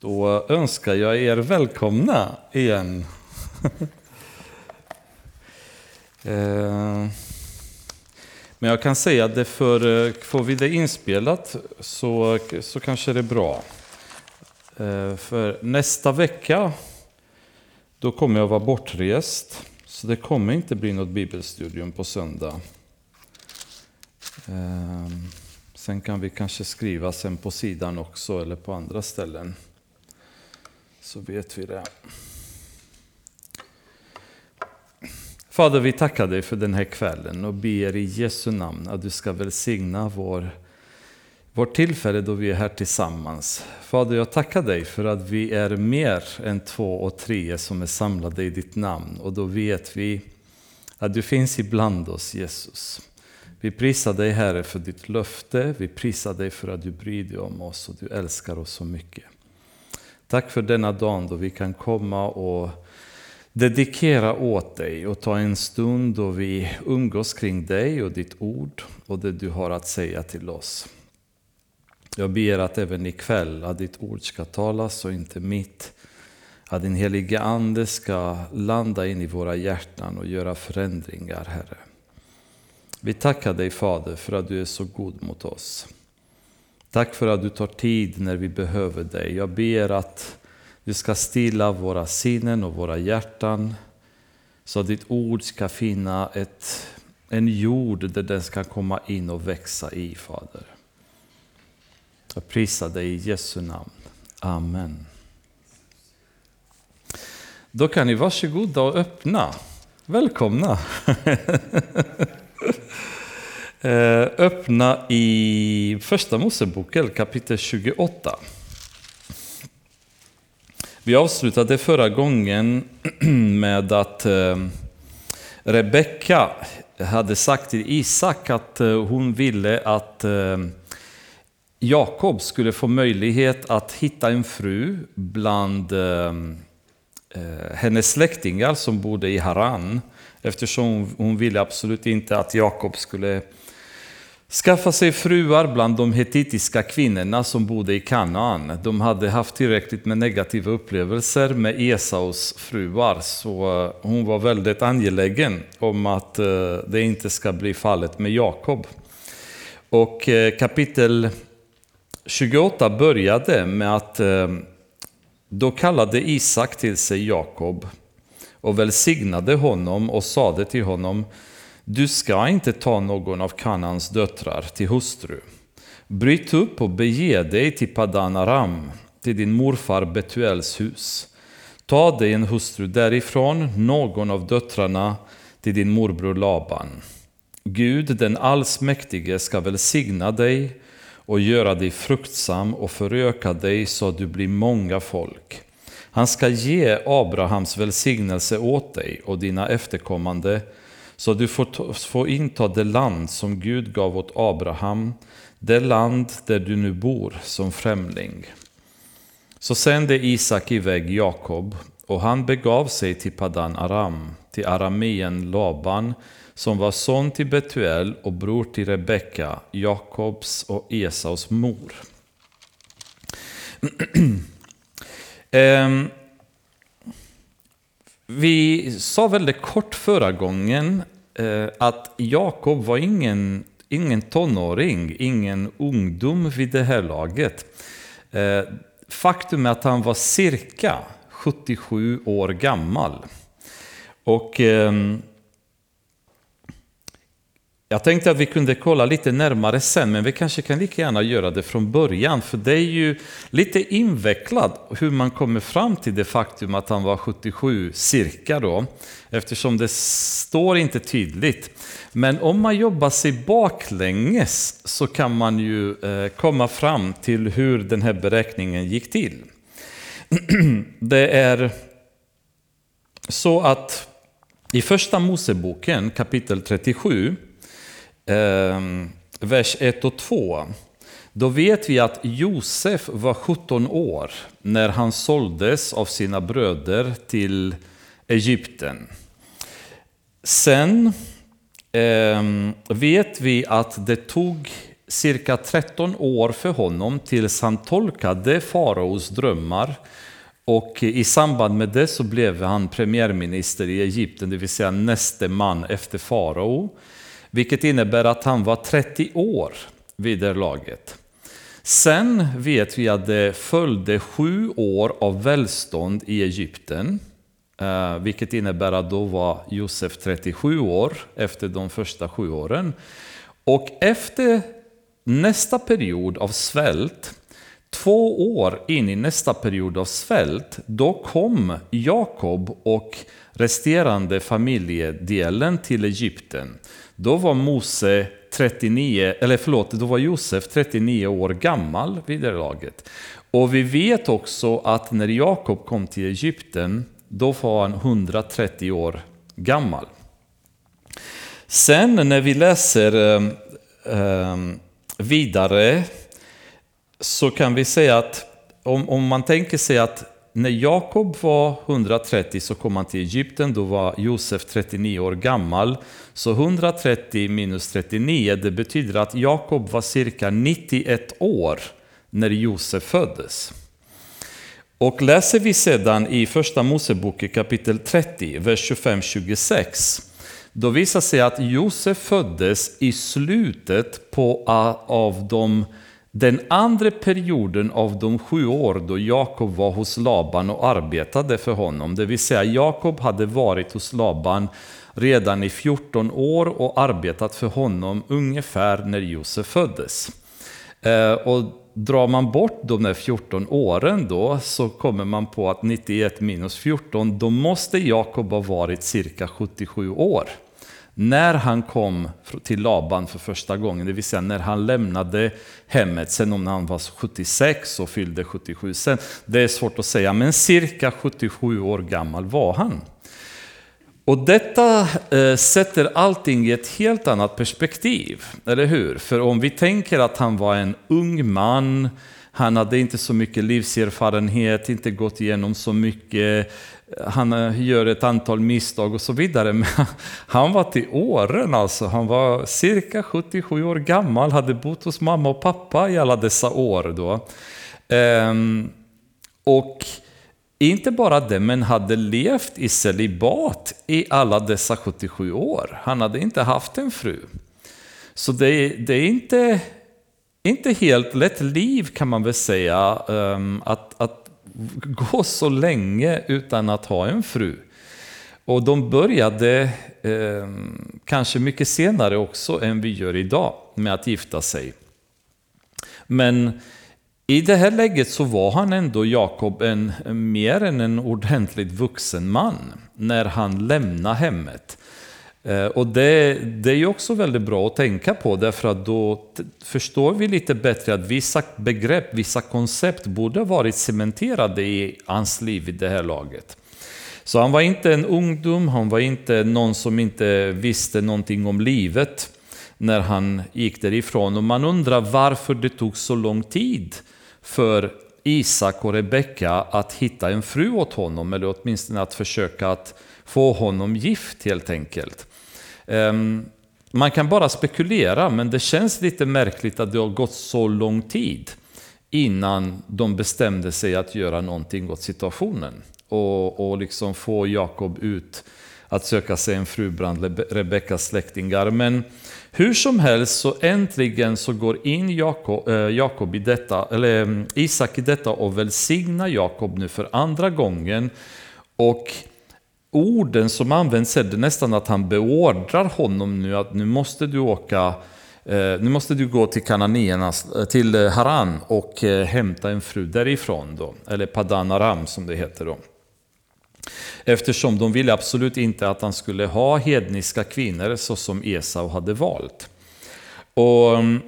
Då önskar jag er välkomna igen. Eh, men jag kan säga att det för, eh, får vi det inspelat så, så kanske det är bra. Eh, för nästa vecka då kommer jag vara bortrest. Så det kommer inte bli något bibelstudium på söndag. Sen kan vi kanske skriva sen på sidan också eller på andra ställen så vet vi det. Fader, vi tackar dig för den här kvällen och ber i Jesu namn att du ska välsigna vår, vårt tillfälle då vi är här tillsammans. Fader, jag tackar dig för att vi är mer än två och tre som är samlade i ditt namn och då vet vi att du finns ibland oss, Jesus. Vi prisar dig Herre för ditt löfte, vi prisar dig för att du bryr dig om oss och du älskar oss så mycket. Tack för denna dag då vi kan komma och dedikera åt dig och ta en stund då vi umgås kring dig och ditt ord och det du har att säga till oss. Jag ber att även ikväll att ditt ord ska talas och inte mitt. Att din heliga Ande ska landa in i våra hjärtan och göra förändringar, Herre. Vi tackar dig Fader för att du är så god mot oss. Tack för att du tar tid när vi behöver dig. Jag ber att du ska stilla våra sinnen och våra hjärtan så att ditt ord ska finna ett, en jord där den ska komma in och växa i, Fader. Jag prisar dig i Jesu namn. Amen. Då kan ni varsågoda och öppna. Välkomna! Eh, öppna i Första Moseboken kapitel 28. Vi avslutade förra gången med att eh, Rebecka hade sagt till Isak att eh, hon ville att Jakob skulle få möjlighet att hitta en fru bland hennes släktingar som bodde i Haran eftersom hon ville absolut inte att Jakob skulle skaffa sig fruar bland de hetitiska kvinnorna som bodde i Kanaan. De hade haft tillräckligt med negativa upplevelser med Esaus fruar, så eh, hon var väldigt angelägen om att eh, det inte ska bli fallet med Jakob. Och eh, kapitel 28 började med att då kallade Isak till sig Jakob och välsignade honom och sade till honom du ska inte ta någon av Kanans döttrar till hustru. Bryt upp och bege dig till Padan Aram, till din morfar Betuels hus. Ta dig en hustru därifrån, någon av döttrarna, till din morbror Laban. Gud, den allsmäktige, ska välsigna dig och göra dig fruktsam och föröka dig så att du blir många folk. Han ska ge Abrahams välsignelse åt dig och dina efterkommande så du får, får inta det land som Gud gav åt Abraham, det land där du nu bor som främling. Så sände Isak iväg Jakob och han begav sig till Padan Aram, till arameen Laban, som var son till Betuel och bror till Rebecka, Jakobs och Esaus mor. Ehm, vi sa väldigt kort förra gången eh, att Jakob var ingen, ingen tonåring, ingen ungdom vid det här laget. Eh, faktum är att han var cirka 77 år gammal. Och ehm, jag tänkte att vi kunde kolla lite närmare sen, men vi kanske kan lika gärna göra det från början, för det är ju lite invecklat hur man kommer fram till det faktum att han var 77 cirka då, eftersom det står inte tydligt. Men om man jobbar sig baklänges så kan man ju eh, komma fram till hur den här beräkningen gick till. Det är så att i första Moseboken kapitel 37 Ehm, vers 1 och 2. Då vet vi att Josef var 17 år när han såldes av sina bröder till Egypten. Sen eh, vet vi att det tog cirka 13 år för honom tills han tolkade faraos drömmar. Och i samband med det så blev han premiärminister i Egypten, det vill säga näste man efter farao. Vilket innebär att han var 30 år vid det laget. Sen vet vi att det följde sju år av välstånd i Egypten. Eh, vilket innebär att då var Josef 37 år efter de första sju åren. Och efter nästa period av svält, två år in i nästa period av svält, då kom Jakob och resterande familjedelen till Egypten. Då var Mose 39, eller förlåt, då var Josef 39 år gammal vid det laget. Och vi vet också att när Jakob kom till Egypten, då var han 130 år gammal. Sen när vi läser ehm, ehm, vidare så kan vi säga att om, om man tänker sig att när Jakob var 130 så kom han till Egypten, då var Josef 39 år gammal. Så 130 minus 39, det betyder att Jakob var cirka 91 år när Josef föddes. Och läser vi sedan i Första Mosebok kapitel 30, vers 25-26, då visar sig att Josef föddes i slutet på, av de den andra perioden av de sju år då Jakob var hos Laban och arbetade för honom, det vill säga Jakob hade varit hos Laban redan i 14 år och arbetat för honom ungefär när Josef föddes. Eh, och drar man bort de där 14 åren då så kommer man på att 91 minus 14, då måste Jakob ha varit cirka 77 år när han kom till Laban för första gången, det vill säga när han lämnade hemmet, sen om han var 76 och fyllde 77 sen, det är svårt att säga, men cirka 77 år gammal var han. Och detta eh, sätter allting i ett helt annat perspektiv, eller hur? För om vi tänker att han var en ung man, han hade inte så mycket livserfarenhet, inte gått igenom så mycket han eh, gör ett antal misstag och så vidare. Men han var till åren alltså. Han var cirka 77 år gammal, hade bott hos mamma och pappa i alla dessa år. Då. Ehm, och inte bara det, men hade levt i celibat i alla dessa 77 år. Han hade inte haft en fru. Så det, det är inte, inte helt lätt liv kan man väl säga, ehm, att, att gå så länge utan att ha en fru. Och de började eh, kanske mycket senare också än vi gör idag med att gifta sig. Men i det här läget så var han ändå Jakob en, mer än en ordentligt vuxen man när han lämnade hemmet. Eh, och det, det är ju också väldigt bra att tänka på därför att då förstår vi lite bättre att vissa begrepp, vissa koncept borde ha varit cementerade i hans liv i det här laget. Så han var inte en ungdom, han var inte någon som inte visste någonting om livet när han gick därifrån. Och man undrar varför det tog så lång tid för Isak och Rebecka att hitta en fru åt honom, eller åtminstone att försöka att få honom gift helt enkelt. Ehm, man kan bara spekulera, men det känns lite märkligt att det har gått så lång tid innan de bestämde sig att göra någonting åt situationen och, och liksom få Jakob ut att söka sig en fru bland Rebeckas släktingar. Men hur som helst så äntligen så går in Jakob, äh, eh, Jakob i detta, eller eh, Isak i detta och välsignar Jakob nu för andra gången. Och orden som används är det nästan att han beordrar honom nu att nu måste du åka eh, nu måste du gå till Kananéernas, eh, till eh, Haran och hämta en fru därifrån då, eller Padan Aram som det heter då. Eftersom de ville absolut inte att han skulle ha hedniska kvinnor så som Esau hade valt. Och mm,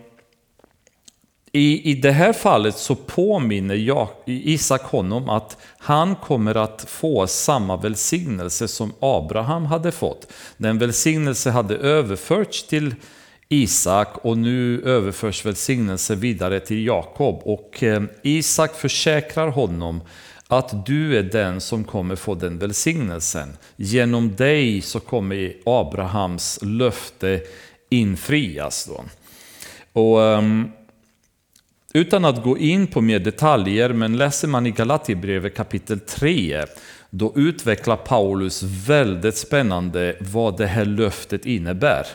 i, I det här fallet så påminner jag, Isak honom att han kommer att få samma välsignelse som Abraham hade fått. Den välsignelse hade överförts till Isak och nu överförs välsignelse vidare till Jakob. Och eh, Isak försäkrar honom att du är den som kommer få den välsignelsen. Genom dig så kommer Abrahams löfte infrias. Då. Och, um, utan att gå in på mer detaljer, men läser man i Galaterbrevet kapitel 3, då utvecklar Paulus väldigt spännande vad det här löftet innebär.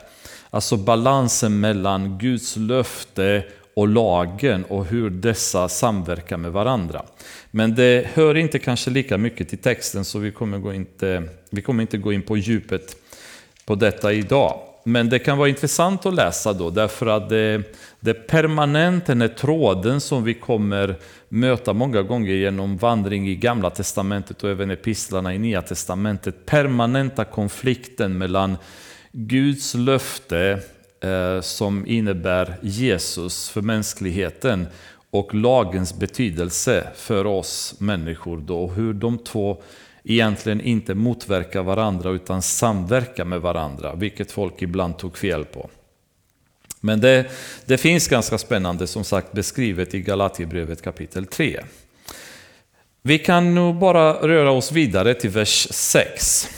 Alltså balansen mellan Guds löfte och lagen och hur dessa samverkar med varandra. Men det hör inte kanske lika mycket till texten så vi kommer, gå inte, vi kommer inte gå in på djupet på detta idag. Men det kan vara intressant att läsa då därför att det, det permanent, den här tråden som vi kommer möta många gånger genom vandring i Gamla Testamentet och även epistlarna i Nya Testamentet. Permanenta konflikten mellan Guds löfte eh, som innebär Jesus för mänskligheten och lagens betydelse för oss människor. Då, hur de två egentligen inte motverka varandra utan samverka med varandra, vilket folk ibland tog fel på. Men det, det finns ganska spännande som sagt beskrivet i Galatierbrevet kapitel 3. Vi kan nu bara röra oss vidare till vers 6.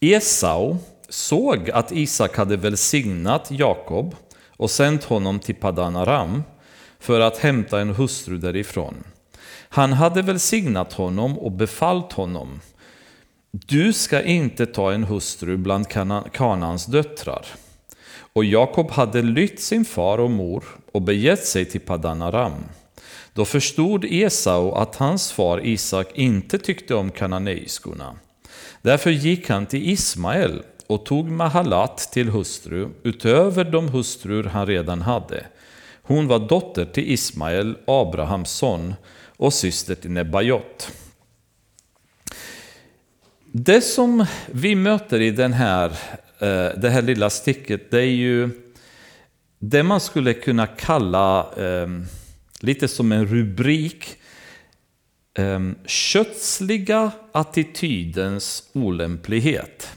Esau såg att Isak hade välsignat Jakob och sänt honom till Padan Aram för att hämta en hustru därifrån. Han hade välsignat honom och befallt honom. Du ska inte ta en hustru bland Kanans döttrar. Och Jakob hade lytt sin far och mor och begett sig till Padanaram. Då förstod Esau att hans far Isak inte tyckte om kananeiskorna. Därför gick han till Ismael och tog Mahalat till hustru utöver de hustrur han redan hade. Hon var dotter till Ismael, Abrahams son, och syster till Nebajot. Det som vi möter i den här, eh, det här lilla stycket, det är ju det man skulle kunna kalla ehm, lite som en rubrik ehm, kötsliga attitydens olämplighet.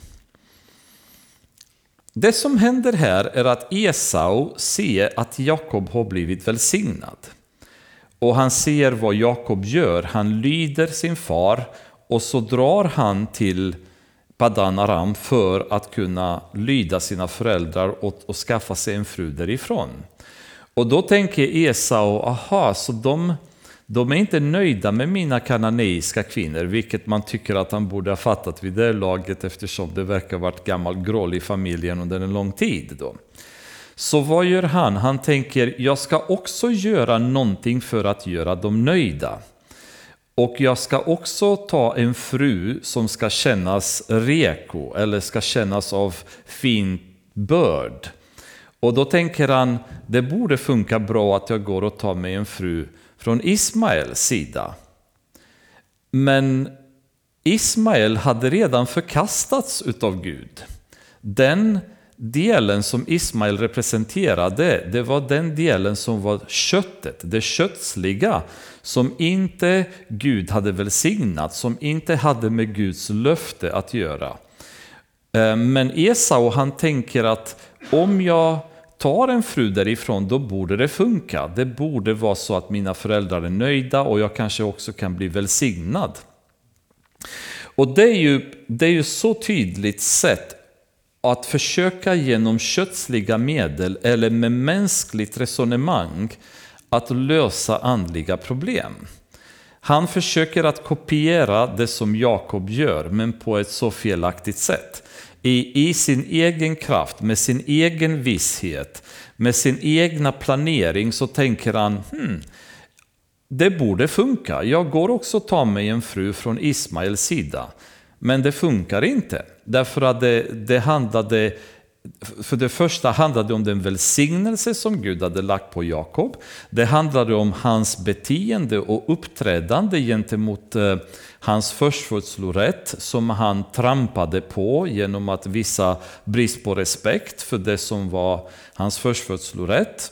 Det som händer här är att Esau ser att Jakob har blivit välsignad. Och han ser vad Jakob gör. Han lyder sin far och så drar han till Padan Aram för att kunna lyda sina föräldrar och, och skaffa sig en fru därifrån. Och då tänker Esau, aha, så de, de är inte nöjda med mina kananeiska kvinnor, vilket man tycker att han borde ha fattat vid det laget eftersom det verkar ha varit gammal groll i familjen under en lång tid. Då. Så vad gör han? Han tänker, jag ska också göra någonting för att göra dem nöjda. Och jag ska också ta en fru som ska kännas reko, eller ska kännas av fin börd. Och då tänker han, det borde funka bra att jag går och tar mig en fru från Ismaels sida. Men Ismael hade redan förkastats utav Gud. Den delen som Ismael representerade, det var den delen som var köttet, det kötsliga, som inte Gud hade välsignat, som inte hade med Guds löfte att göra. Eh, men Esau han tänker att om jag tar en fru därifrån, då borde det funka. Det borde vara så att mina föräldrar är nöjda och jag kanske också kan bli välsignad. Och det är ju, det är ju så tydligt sett att försöka genom kötsliga medel eller med mänskligt resonemang att lösa andliga problem. Han försöker att kopiera det som Jakob gör, men på ett så felaktigt sätt. I, I sin egen kraft, med sin egen visshet, med sin egna planering så tänker han hmm, det borde funka. Jag går också ta mig en fru från Ismaels sida. Men det funkar inte. Därför att det, det handlade för det första handlade det om den välsignelse som Gud hade lagt på Jakob. Det handlade om hans beteende och uppträdande gentemot eh, hans förstfödslorätt som han trampade på genom att visa brist på respekt för det som var hans förstfödslorätt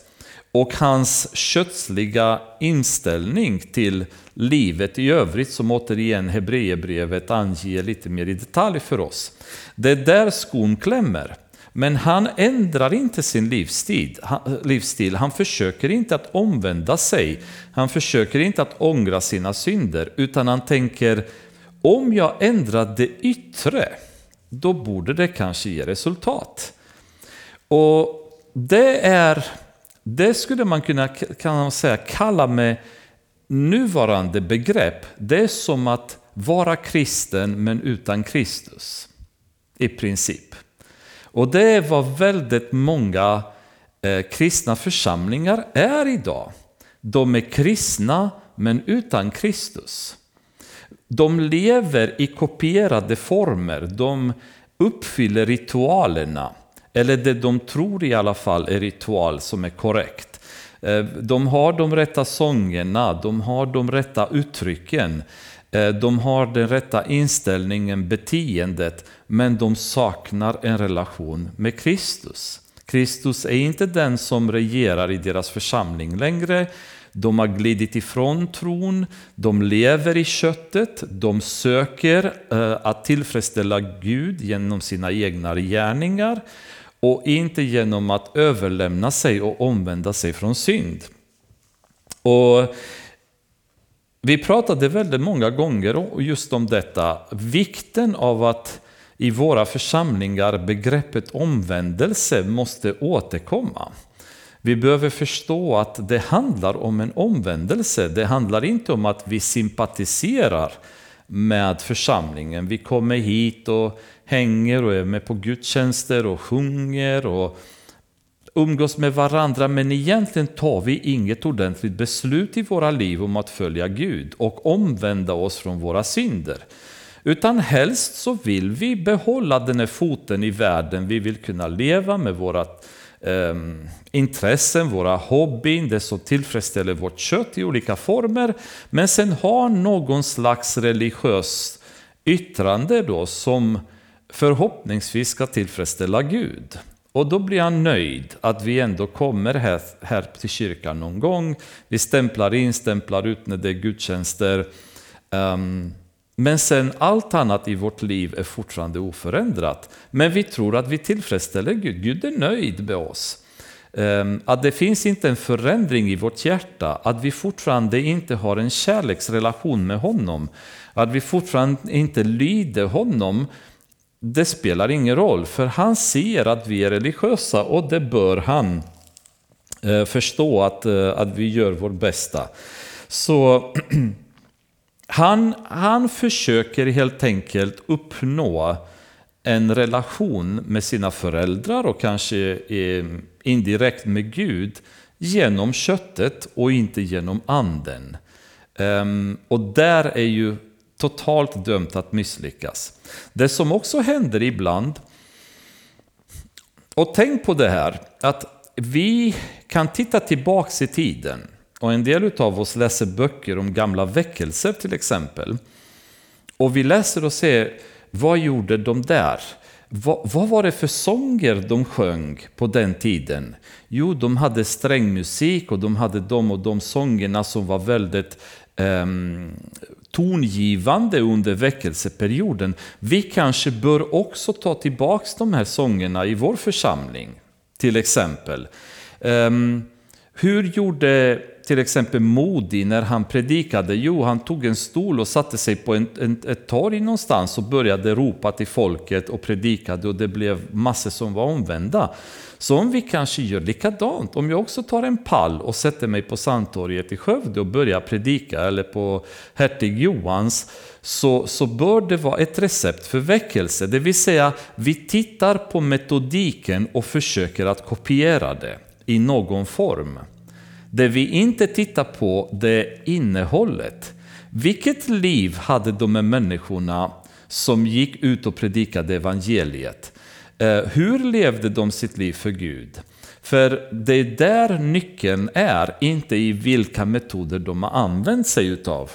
och hans kötsliga inställning till livet i övrigt som återigen Hebreerbrevet anger lite mer i detalj för oss. Det är där skon klämmer. Men han ändrar inte sin livsstil. Han, livsstil. Han försöker inte att omvända sig. Han försöker inte att ångra sina synder. Utan han tänker, om jag ändrar det yttre, då borde det kanske ge resultat. Och det är det skulle man kunna kan man säga, kalla med nuvarande begrepp. Det är som att vara kristen men utan Kristus. I princip. Och det är vad väldigt många eh, kristna församlingar är idag. De är kristna men utan Kristus. De lever i kopierade former, de uppfyller ritualerna. Eller det de tror i alla fall är ritual som är korrekt. Eh, de har de rätta sångerna, de har de rätta uttrycken. Eh, de har den rätta inställningen, beteendet, men de saknar en relation med Kristus. Kristus är inte den som regerar i deras församling längre. De har glidit ifrån tron, de lever i köttet, de söker eh, att tillfredsställa Gud genom sina egna gärningar och inte genom att överlämna sig och omvända sig från synd. Och vi pratade väldigt många gånger just om detta, vikten av att i våra församlingar begreppet omvändelse måste återkomma. Vi behöver förstå att det handlar om en omvändelse. Det handlar inte om att vi sympatiserar med församlingen. Vi kommer hit och hänger och är med på gudstjänster och sjunger och umgås med varandra. Men egentligen tar vi inget ordentligt beslut i våra liv om att följa Gud och omvända oss från våra synder. Utan helst så vill vi behålla den här foten i världen, vi vill kunna leva med våra eh, intressen, våra hobbyn, det som tillfredsställer vårt kött i olika former, men sen ha någon slags religiöst yttrande då som förhoppningsvis ska tillfredsställa Gud. Och då blir han nöjd att vi ändå kommer här, här till kyrkan någon gång. Vi stämplar in, stämplar ut när det är gudstjänster. Um, men sen allt annat i vårt liv är fortfarande oförändrat. Men vi tror att vi tillfredsställer Gud. Gud är nöjd med oss. Um, att det finns inte en förändring i vårt hjärta, att vi fortfarande inte har en kärleksrelation med honom, att vi fortfarande inte lyder honom det spelar ingen roll, för han ser att vi är religiösa och det bör han eh, förstå att, eh, att vi gör vårt bästa. Så han, han försöker helt enkelt uppnå en relation med sina föräldrar och kanske indirekt med Gud genom köttet och inte genom anden. Ehm, och där är ju totalt dömt att misslyckas. Det som också händer ibland, och tänk på det här, att vi kan titta tillbaks i tiden. Och en del av oss läser böcker om gamla väckelser till exempel. Och vi läser och ser, vad gjorde de där? Vad, vad, var det för sånger de sjöng på den tiden? Jo, de hade strängmusik och de hade de och de sångerna som var väldigt um, tongivande under väckelseperioden. Vi kanske bör också ta tillbaka de här sångerna i vår församling, till exempel. Um, hur gjorde till exempel Modi när han predikade? Jo, han tog en stol och satte sig på en, en, ett torg någonstans och började ropa till folket och predikade och det blev massor som var omvända. Så om vi kanske gör likadant, om jag också tar en pall och sätter mig på Sandtorget i Skövde och börjar predika, eller på Hertig Johans, så, så bör det vara ett recept för väckelse. Det vill säga, vi tittar på metodiken och försöker att kopiera det i någon form. Det vi inte tittar på, det är innehållet. Vilket liv hade de här människorna som gick ut och predikade evangeliet? Eh, hur levde de sitt liv för Gud? För det är där nyckeln är, inte i vilka metoder de har använt sig utav.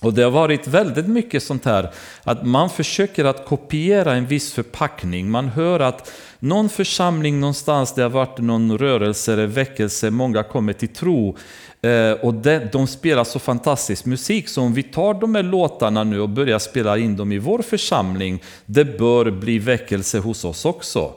Och det har varit väldigt mycket sånt här att man försöker att kopiera en viss förpackning. Man hör att någon församling någonstans, det har varit någon rörelse eller väckelse, många kommer till tro. Eh, och de spelar så fantastisk musik, så om vi tar de här låtarna nu och börjar spela in dem i vår församling, det bör bli väckelse hos oss också.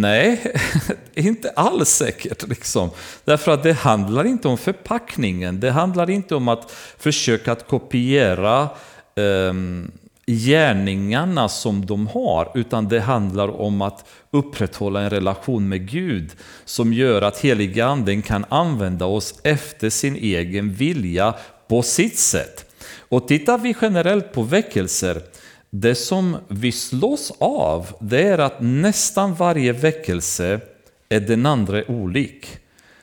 Nej, inte alls säkert. Liksom. Därför att det handlar inte om förpackningen, det handlar inte om att försöka att kopiera um, gärningarna som de har, utan det handlar om att upprätthålla en relation med Gud som gör att heliga anden kan använda oss efter sin egen vilja på sitt sätt. Och tittar vi generellt på väckelser, det som vi slås av, det är att nästan varje väckelse är den andra olik.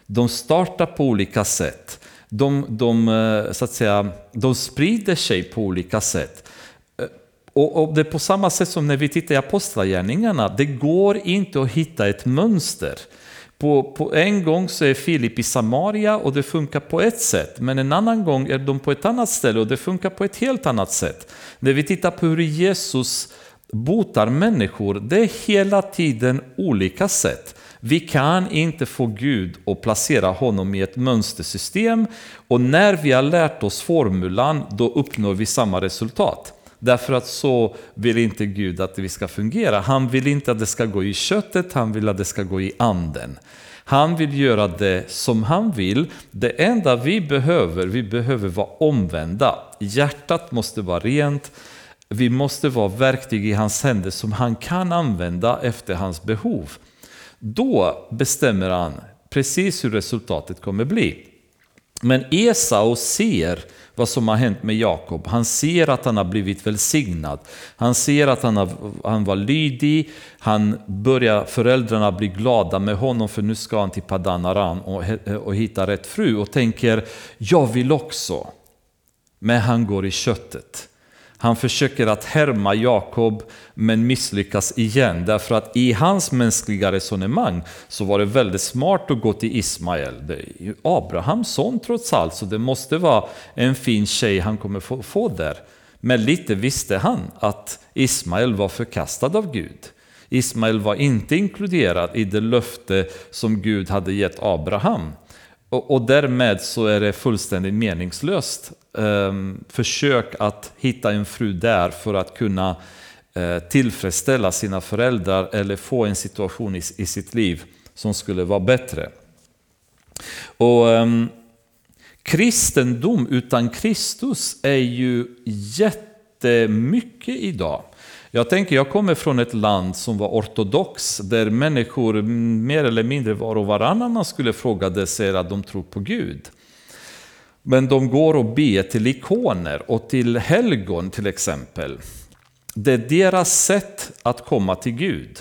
De startar på olika sätt. De, de, eh, så att säga, de sprider sig på olika sätt. Eh, och, och det är på samma sätt som när vi tittar i Apostlagärningarna, det går inte att hitta ett mönster. På, på, en gång så är Filip i Samaria och det funkar på ett sätt, men en annan gång är de på ett annat ställe och det funkar på ett helt annat sätt. När vi tittar på hur Jesus botar människor, det är hela tiden olika sätt. Vi kan inte få Gud att placera honom i ett mönstersystem och när vi har lärt oss formulan, då uppnår vi samma resultat. Därför att så vill inte Gud att vi ska fungera. Han vill inte att det ska gå i köttet, han vill att det ska gå i anden. Han vill göra det som han vill. Det enda vi behöver, vi behöver vara omvända. Hjärtat måste vara rent. Vi måste vara verktyg i hans händer som han kan använda efter hans behov. Då bestämmer han precis hur resultatet kommer bli. Men Esau ser vad som har hänt med Jakob. Han ser att han har blivit välsignad. Han ser att han, har, han var lydig. Han börjar, föräldrarna blir glada med honom för nu ska han till Padan Aram och, och hitta rätt fru och tänker jag vill också. Men han går i köttet. Han försöker att härma Jakob men misslyckas igen därför att i hans mänskliga resonemang så var det väldigt smart att gå till Ismael. Det är ju Abrahams son trots allt så det måste vara en fin tjej han kommer få, få där. Men lite visste han att Ismael var förkastad av Gud. Ismael var inte inkluderad i det löfte som Gud hade gett Abraham. Och, och därmed så är det fullständigt meningslöst um, försök att hitta en fru där för att kunna uh, tillfredsställa sina föräldrar eller få en situation i, i sitt liv som skulle vara bättre. Och um, Kristendom utan Kristus är ju jättemycket idag. Jag tänker, jag kommer från ett land som var ortodox, där människor mer eller mindre var och varannan man skulle fråga det säger att de tror på Gud. Men de går och ber till ikoner och till helgon till exempel. Det är deras sätt att komma till Gud.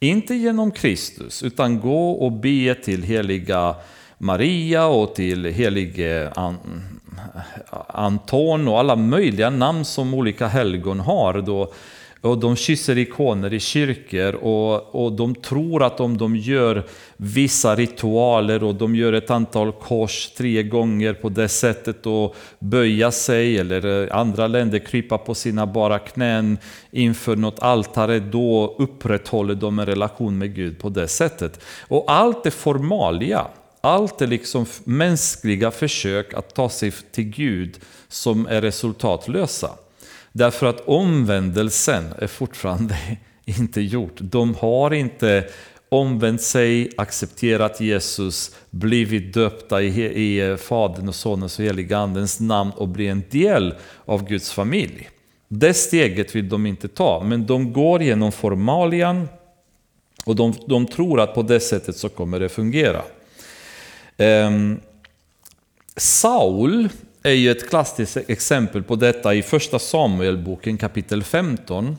Inte genom Kristus, utan gå och be till heliga Maria och till helige Anton och alla möjliga namn som olika helgon har. Då och de kysser ikoner i kyrkor och, och de tror att om de gör vissa ritualer och de gör ett antal kors tre gånger på det sättet och böja sig eller eh, andra länder krypa på sina bara knän inför något altare, då upprätthåller de en relation med Gud på det sättet. Och allt är formalia. Allt är liksom mänskliga försök att ta sig till Gud som är resultatlösa. Därför att omvändelsen är fortfarande inte gjort. De har inte omvänt sig, accepterat Jesus, blivit döpta i, i eh, Faderns och Sonens och Helige Andens namn och bli en del av Guds familj. Det steget vill de inte ta, men de går genom formalian och de, de tror att på det sättet så kommer det fungera. Um, Saul är ju ett klassiskt exempel på detta i första Samuelboken kapitel 15.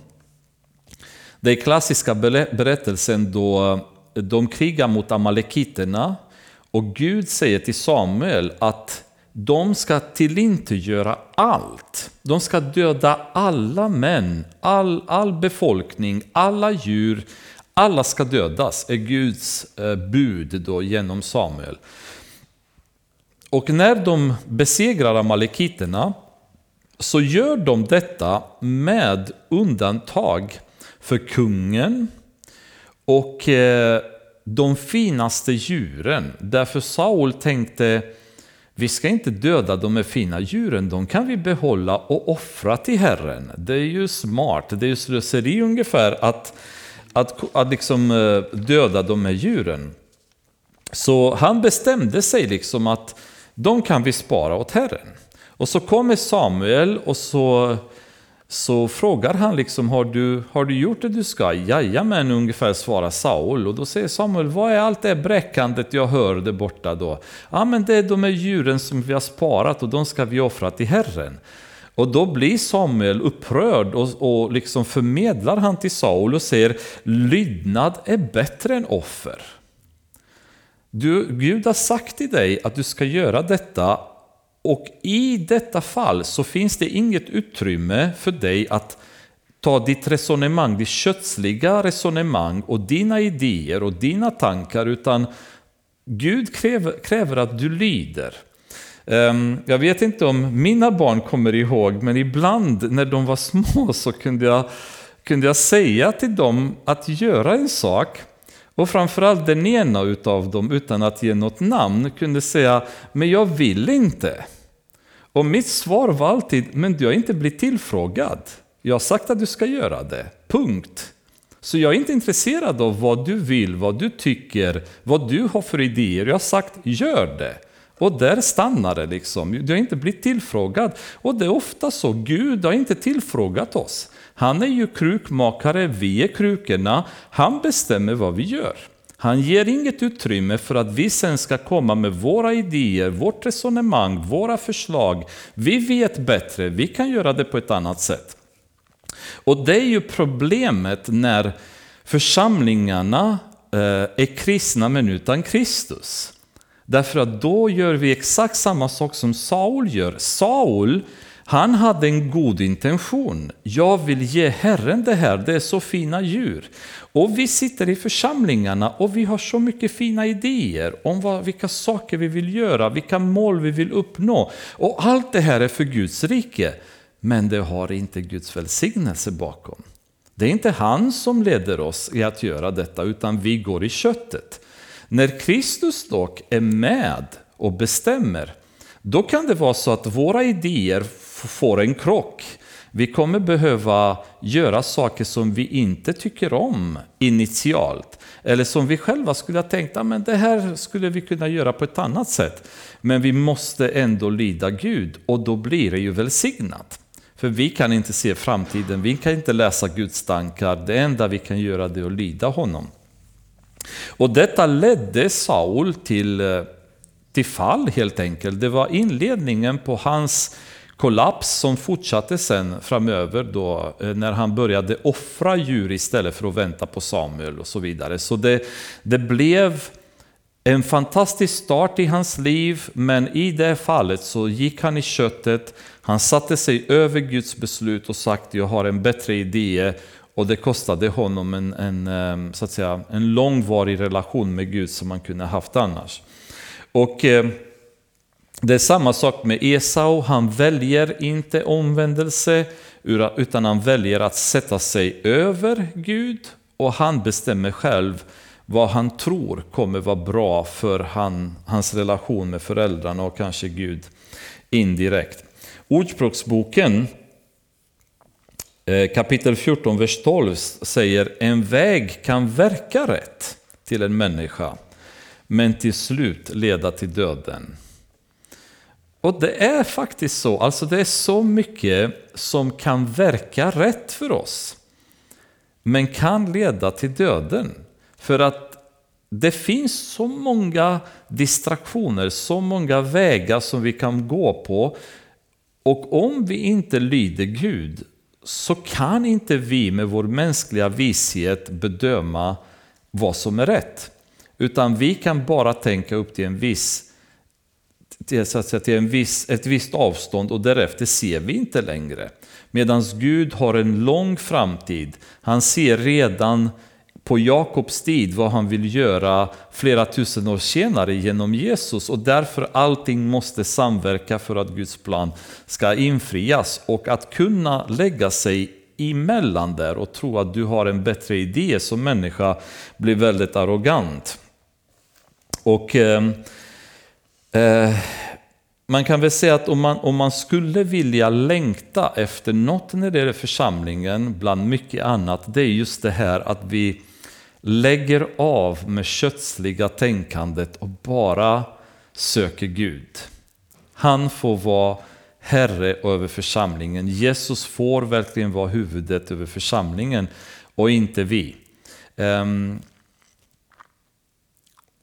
Det är klassiska berättelsen då eh, de krigar mot amalekiterna och Gud säger till Samuel att de ska tillintetgöra allt. De ska döda alla män, all, all befolkning, alla djur. Alla ska dödas, är Guds eh, bud då genom Samuel. Och när de besegrar amalekiterna så gör de detta med undantag för kungen och eh, de finaste djuren. Därför Saul tänkte vi ska inte döda de här fina djuren, de kan vi behålla och offra till Herren. Det är ju smart, det är ju slöseri ungefär att, att, att liksom eh, döda de här djuren. Så han bestämde sig liksom att de kan vi spara åt Herren. Och så kommer Samuel och så, så frågar han liksom, har du, har du gjort det du ska? Jajamän, ungefär svarar Saul. Och då säger Samuel, vad är allt det bräckandet jag hör där borta då? Ja, men det är de här djuren som vi har sparat och de ska vi offra till Herren. Och då blir Samuel upprörd och, och liksom förmedlar han till Saul och säger, lydnad är bättre än offer. Du, Gud har sagt till dig att du ska göra detta och i detta fall så finns det inget utrymme för dig att ta ditt resonemang, ditt kötsliga resonemang och dina idéer och dina tankar, utan Gud kräver, kräver att du lyder. Ehm, jag vet inte om mina barn kommer ihåg, men ibland när de var små så kunde jag, kunde jag säga till dem att göra en sak och framförallt den ena utav dem, utan att ge något namn, kunde säga ”men jag vill inte”. Och mitt svar var alltid ”men du har inte blivit tillfrågad. Jag har sagt att du ska göra det. Punkt”. Så jag är inte intresserad av vad du vill, vad du tycker, vad du har för idéer. Jag har sagt ”gör det”. Och där stannar det liksom. Du har inte blivit tillfrågad. Och det är ofta så, Gud har inte tillfrågat oss. Han är ju krukmakare, vi är krukorna. Han bestämmer vad vi gör. Han ger inget utrymme för att vi sen ska komma med våra idéer, vårt resonemang, våra förslag. Vi vet bättre, vi kan göra det på ett annat sätt. Och det är ju problemet när församlingarna eh, är kristna men utan Kristus. Därför att då gör vi exakt samma sak som Saul gör. Saul han hade en god intention. Jag vill ge Herren det här, det är så fina djur. Och vi sitter i församlingarna och vi har så mycket fina idéer om vad, vilka saker vi vill göra, vilka mål vi vill uppnå. Och allt det här är för Guds rike. Men det har inte Guds välsignelse bakom. Det är inte han som leder oss i att göra detta, utan vi går i köttet. När Kristus dock är med och bestämmer, då kan det vara så att våra idéer får en krock. Vi kommer behöva göra saker som vi inte tycker om initialt. Eller som vi själva skulle ha tänkt, ah, att det här skulle vi kunna göra på ett annat sätt. Men vi måste ändå lyda Gud och då blir det ju välsignat. För vi kan inte se framtiden, vi kan inte läsa Guds tankar. Det enda vi kan göra är att lyda honom. Och detta ledde Saul till, eh, till fall helt enkelt. Det var inledningen på hans kollaps som fortsatte sen framöver då eh, när han började offra djur istället för att vänta på Samuel och så vidare. Så det, det blev en fantastisk start i hans liv, men i det fallet så gick han i köttet, han satte sig över Guds beslut och sagt jag har en bättre idé och det kostade honom en, en, eh, så att säga, en långvarig relation med Gud som han kunde haft annars. Och eh, det är samma sak med Esau, han väljer inte omvändelse utan han väljer att sätta sig över Gud och han bestämmer själv vad han tror kommer vara bra för han, hans relation med föräldrarna och kanske Gud indirekt. Ordspråksboken eh, kapitel 14, vers 12 säger en väg kan verka rätt till en människa, men till slut leda till döden. Och det är faktiskt så, alltså det är så mycket som kan verka rätt för oss, men kan leda till döden. För att det finns så många distraktioner, så många vägar som vi kan gå på. Och om vi inte lyder Gud så kan inte vi med vår mänskliga vishet bedöma vad som är rätt. Utan vi kan bara tänka upp till en viss till, så att säga, till en viss, ett visst avstånd och därefter ser vi inte längre. Medan Gud har en lång framtid. Han ser redan på Jakobs tid vad han vill göra flera tusen år senare genom Jesus och därför allting måste samverka för att Guds plan ska infrias och att kunna lägga sig emellan där och tro att du har en bättre idé som människa blir väldigt arrogant. Och ehm, eh, man kan väl säga att om man, om man skulle vilja längta efter något när det gäller församlingen, bland mycket annat, det är just det här att vi lägger av med kötsliga tänkandet och bara söker Gud. Han får vara herre över församlingen. Jesus får verkligen vara huvudet över församlingen och inte vi. Ehm,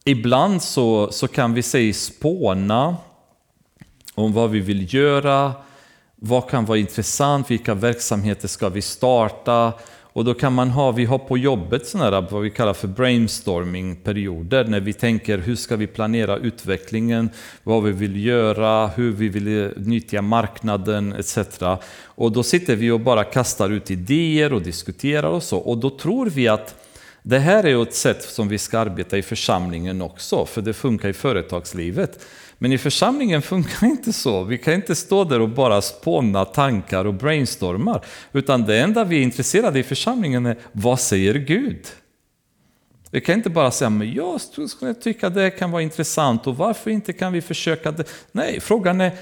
Ibland så, så kan vi säga spåna om vad vi vill göra, vad kan vara intressant, vilka verksamheter ska vi starta? Och då kan man ha, vi har på jobbet sådana vad vi kallar för brainstorming-perioder, när vi tänker hur ska vi planera utvecklingen, vad vi vill göra, hur vi vill nyttja marknaden etc. Och då sitter vi och bara kastar ut idéer och diskuterar och så. Och då tror vi att det här är ett sätt som vi ska arbeta i församlingen också, för det funkar i företagslivet. Men i församlingen funkar inte så. Vi kan inte stå där och bara spåna tankar och brainstormar. Utan det enda vi är intresserade i församlingen är, vad säger Gud? Vi kan inte bara säga, men jag skulle tycka det kan vara intressant och varför inte kan vi försöka det? Nej, frågan är,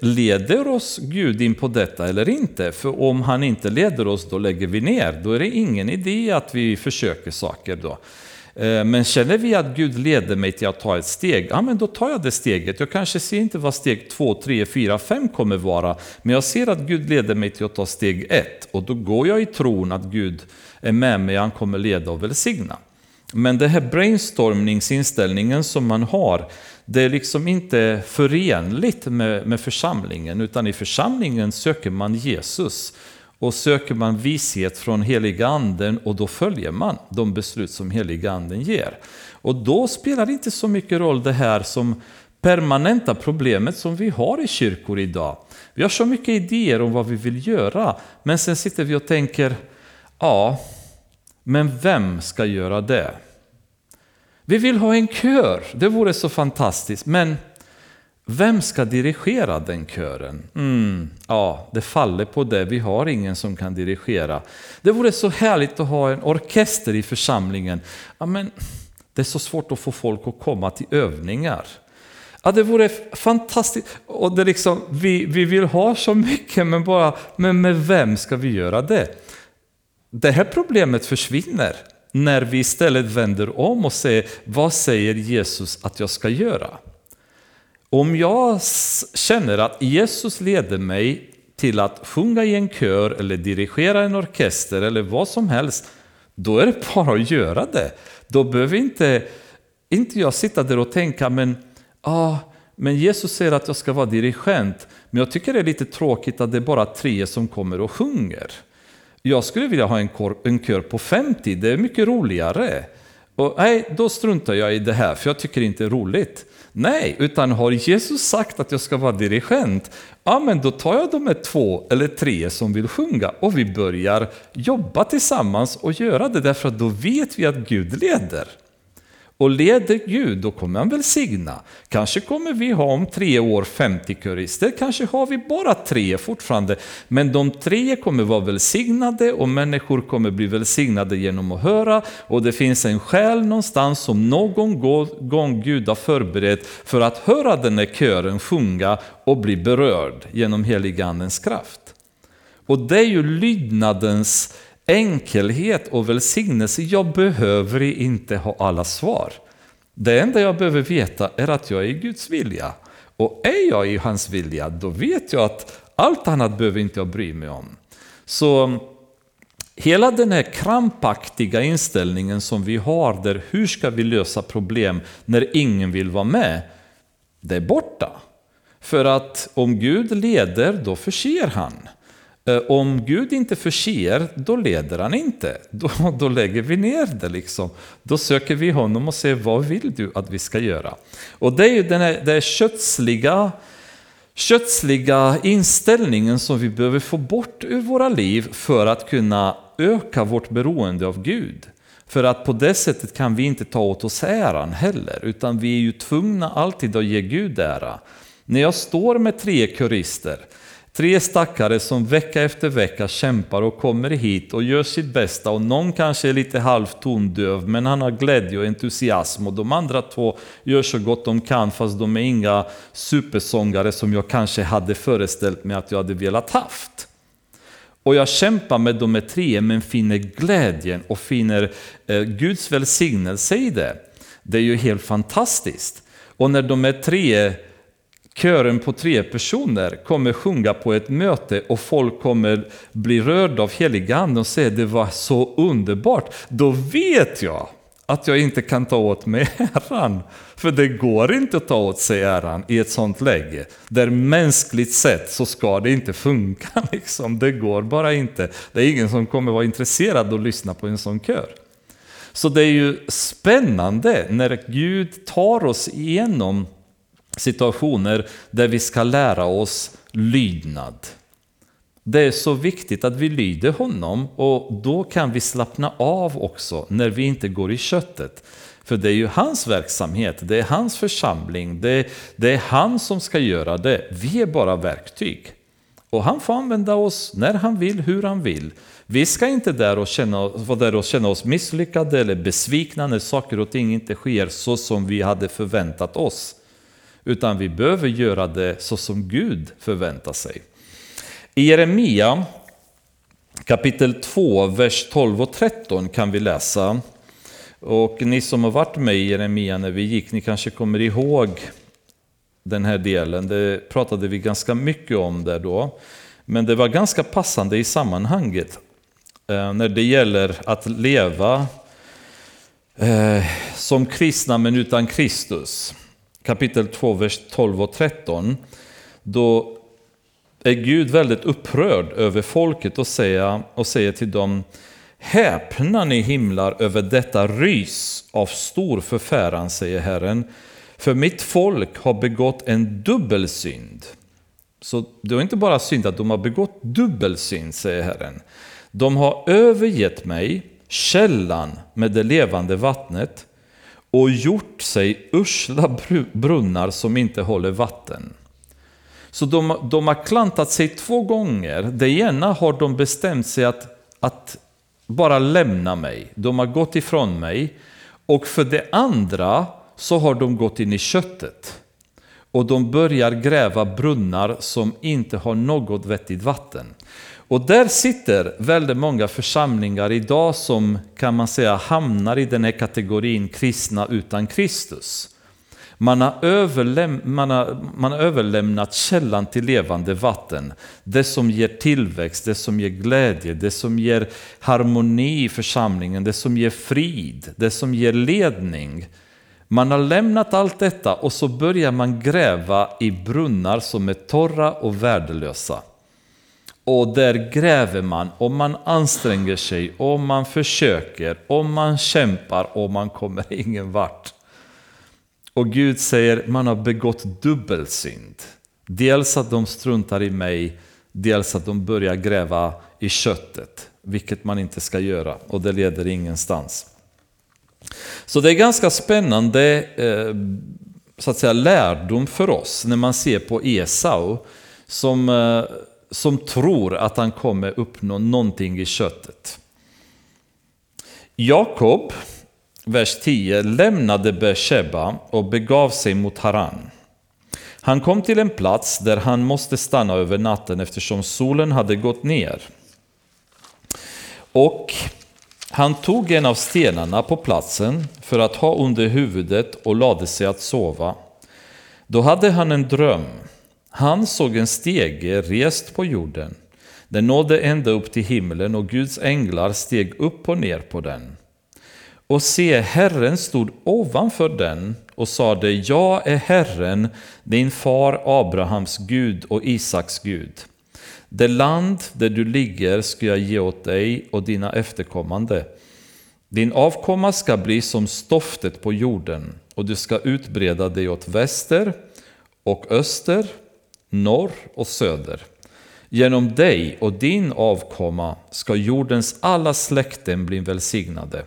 leder oss Gud in på detta eller inte? För om han inte leder oss, då lägger vi ner. Då är det ingen idé att vi försöker saker då. Eh, men känner vi att Gud leder mig till att ta ett steg, ja men då tar jag det steget. Jag kanske ser inte vad steg 2, 3, 4, 5 kommer vara, men jag ser att Gud leder mig till att ta steg 1 och då går jag i tron att Gud är med mig, han kommer leda och välsigna. Men den här brainstormningsinställningen som man har, det är liksom inte förenligt med, med församlingen, utan i församlingen söker man Jesus och söker man vishet från heliga anden och då följer man de beslut som heliga anden ger. Och då spelar det inte så mycket roll det här som permanenta problemet som vi har i kyrkor idag. Vi har så mycket idéer om vad vi vill göra, men sen sitter vi och tänker, ja, men vem ska göra det? Vi vill ha en kör, det vore så fantastiskt, men vem ska dirigera den kören? Mm, ja, det faller på det. Vi har ingen som kan dirigera. Det vore så härligt att ha en orkester i församlingen. Ja, men det är så svårt att få folk att komma till övningar. Ja, det vore fantastiskt. Och det liksom, vi, vi vill ha så mycket, men, bara, men med vem ska vi göra det? Det här problemet försvinner när vi istället vänder om och säger, vad säger Jesus att jag ska göra? Om jag känner att Jesus leder mig till att sjunga i en kör eller dirigera en orkester eller vad som helst, då är det bara att göra det. Då behöver inte, inte jag sitta där och tänka, men, ah, men Jesus säger att jag ska vara dirigent, men jag tycker det är lite tråkigt att det är bara tre som kommer och sjunger. Jag skulle vilja ha en kör, en kör på 50, det är mycket roligare. Och nej, då struntar jag i det här, för jag tycker det inte är roligt. Nej, utan har Jesus sagt att jag ska vara dirigent, ja men då tar jag de här två eller tre som vill sjunga och vi börjar jobba tillsammans och göra det därför att då vet vi att Gud leder. Och leder Gud, då kommer han välsigna. Kanske kommer vi ha om tre år 50 körister, kanske har vi bara tre fortfarande. Men de tre kommer vara välsignade och människor kommer bli välsignade genom att höra. Och det finns en själ någonstans som någon gång Gud har förberett för att höra den här kören sjunga och bli berörd genom heligandens kraft. Och det är ju lydnadens enkelhet och välsignelse. Jag behöver inte ha alla svar. Det enda jag behöver veta är att jag är i Guds vilja. Och är jag i hans vilja, då vet jag att allt annat behöver inte jag bry mig om. Så hela den här krampaktiga inställningen som vi har där hur ska vi lösa problem när ingen vill vara med, det är borta. För att om Gud leder, då förser han. Eh, om Gud inte förser, då leder han inte. Då, då lägger vi ner det. liksom. Då söker vi honom och säger, vad vill du att vi ska göra? Och det är ju den här, den kötsliga, kötsliga inställningen som vi behöver få bort ur våra liv för att kunna öka vårt beroende av Gud. För att på det sättet kan vi inte ta åt oss äran heller, utan vi är ju tvungna alltid att ge Gud ära. När jag står med tre kurister, Tre stackare som vecka efter vecka kämpar och kommer hit och gör sitt bästa och någon kanske är lite halvt tondöv men han har glädje och entusiasm och de andra två gör så gott de kan fast de är inga supersångare som jag kanske hade föreställt mig att jag hade velat haft. Och jag kämpar med de här tre men finner glädjen och finner eh, Guds välsignelse i det. Det är ju helt fantastiskt. Och när de är tre kören på tre personer kommer sjunga på ett möte och folk kommer bli rörda av heliga ande och säga det var så underbart, då vet jag att jag inte kan ta åt mig äran. För det går inte att ta åt sig äran i ett sånt läge. Där mänskligt sett så ska det inte funka. Liksom. Det går bara inte. Det är ingen som kommer vara intresserad att lyssna på en sån kör. Så det är ju spännande när Gud tar oss igenom situationer där vi ska lära oss lydnad. Det är så viktigt att vi lyder honom och då kan vi slappna av också när vi inte går i köttet. För det är ju hans verksamhet, det är hans församling, det, det är han som ska göra det. Vi är bara verktyg. Och han får använda oss när han vill, hur han vill. Vi ska inte där och känna, vara där och känna oss misslyckade eller besvikna när saker och ting inte sker så som vi hade förväntat oss. Utan vi behöver göra det så som Gud förväntar sig. I Jeremia kapitel 2, vers 12 och 13 kan vi läsa. Och ni som har varit med i Jeremia när vi gick, ni kanske kommer ihåg den här delen. Det pratade vi ganska mycket om där då. Men det var ganska passande i sammanhanget eh, när det gäller att leva eh, som kristna men utan Kristus. Kapitel 2, vers 12 och 13. Då är Gud väldigt upprörd över folket och säger, och säger till dem Häpna ni himlar över detta rys av stor förfäran, säger Herren. För mitt folk har begått en dubbelsynd. Så det är inte bara synd att de har begått dubbelsynd, säger Herren. De har övergett mig, källan med det levande vattnet, och gjort sig usla brunnar som inte håller vatten. Så de, de har klantat sig två gånger. Det ena har de bestämt sig att, att bara lämna mig. De har gått ifrån mig. Och för det andra så har de gått in i köttet. Och de börjar gräva brunnar som inte har något vettigt vatten. Och där sitter väldigt många församlingar idag som kan man säga hamnar i den här kategorin kristna utan Kristus. Man har, överläm man, har, man har överlämnat källan till levande vatten. Det som ger tillväxt, det som ger glädje, det som ger harmoni i församlingen, det som ger frid, det som ger ledning. Man har lämnat allt detta och så börjar man gräva i brunnar som är torra och värdelösa. Och där gräver man och man anstränger sig och man försöker och man kämpar och man kommer ingen vart. Och Gud säger man har begått dubbelsynd. Dels att de struntar i mig, dels att de börjar gräva i köttet, vilket man inte ska göra och det leder ingenstans. Så det är ganska spännande eh, så att säga, lärdom för oss när man ser på Esau som, eh, som tror att han kommer uppnå någonting i köttet. Jakob vers 10, lämnade Beersheba och begav sig mot Haran. Han kom till en plats där han måste stanna över natten eftersom solen hade gått ner. Och han tog en av stenarna på platsen för att ha under huvudet och lade sig att sova. Då hade han en dröm. Han såg en stege rest på jorden. Den nådde ända upp till himlen och Guds änglar steg upp och ner på den. Och se, Herren stod ovanför den och sade, Jag är Herren, din far Abrahams Gud och Isaks Gud. Det land där du ligger ska jag ge åt dig och dina efterkommande. Din avkomma ska bli som stoftet på jorden och du ska utbreda dig åt väster och öster, norr och söder. Genom dig och din avkomma ska jordens alla släkten bli välsignade.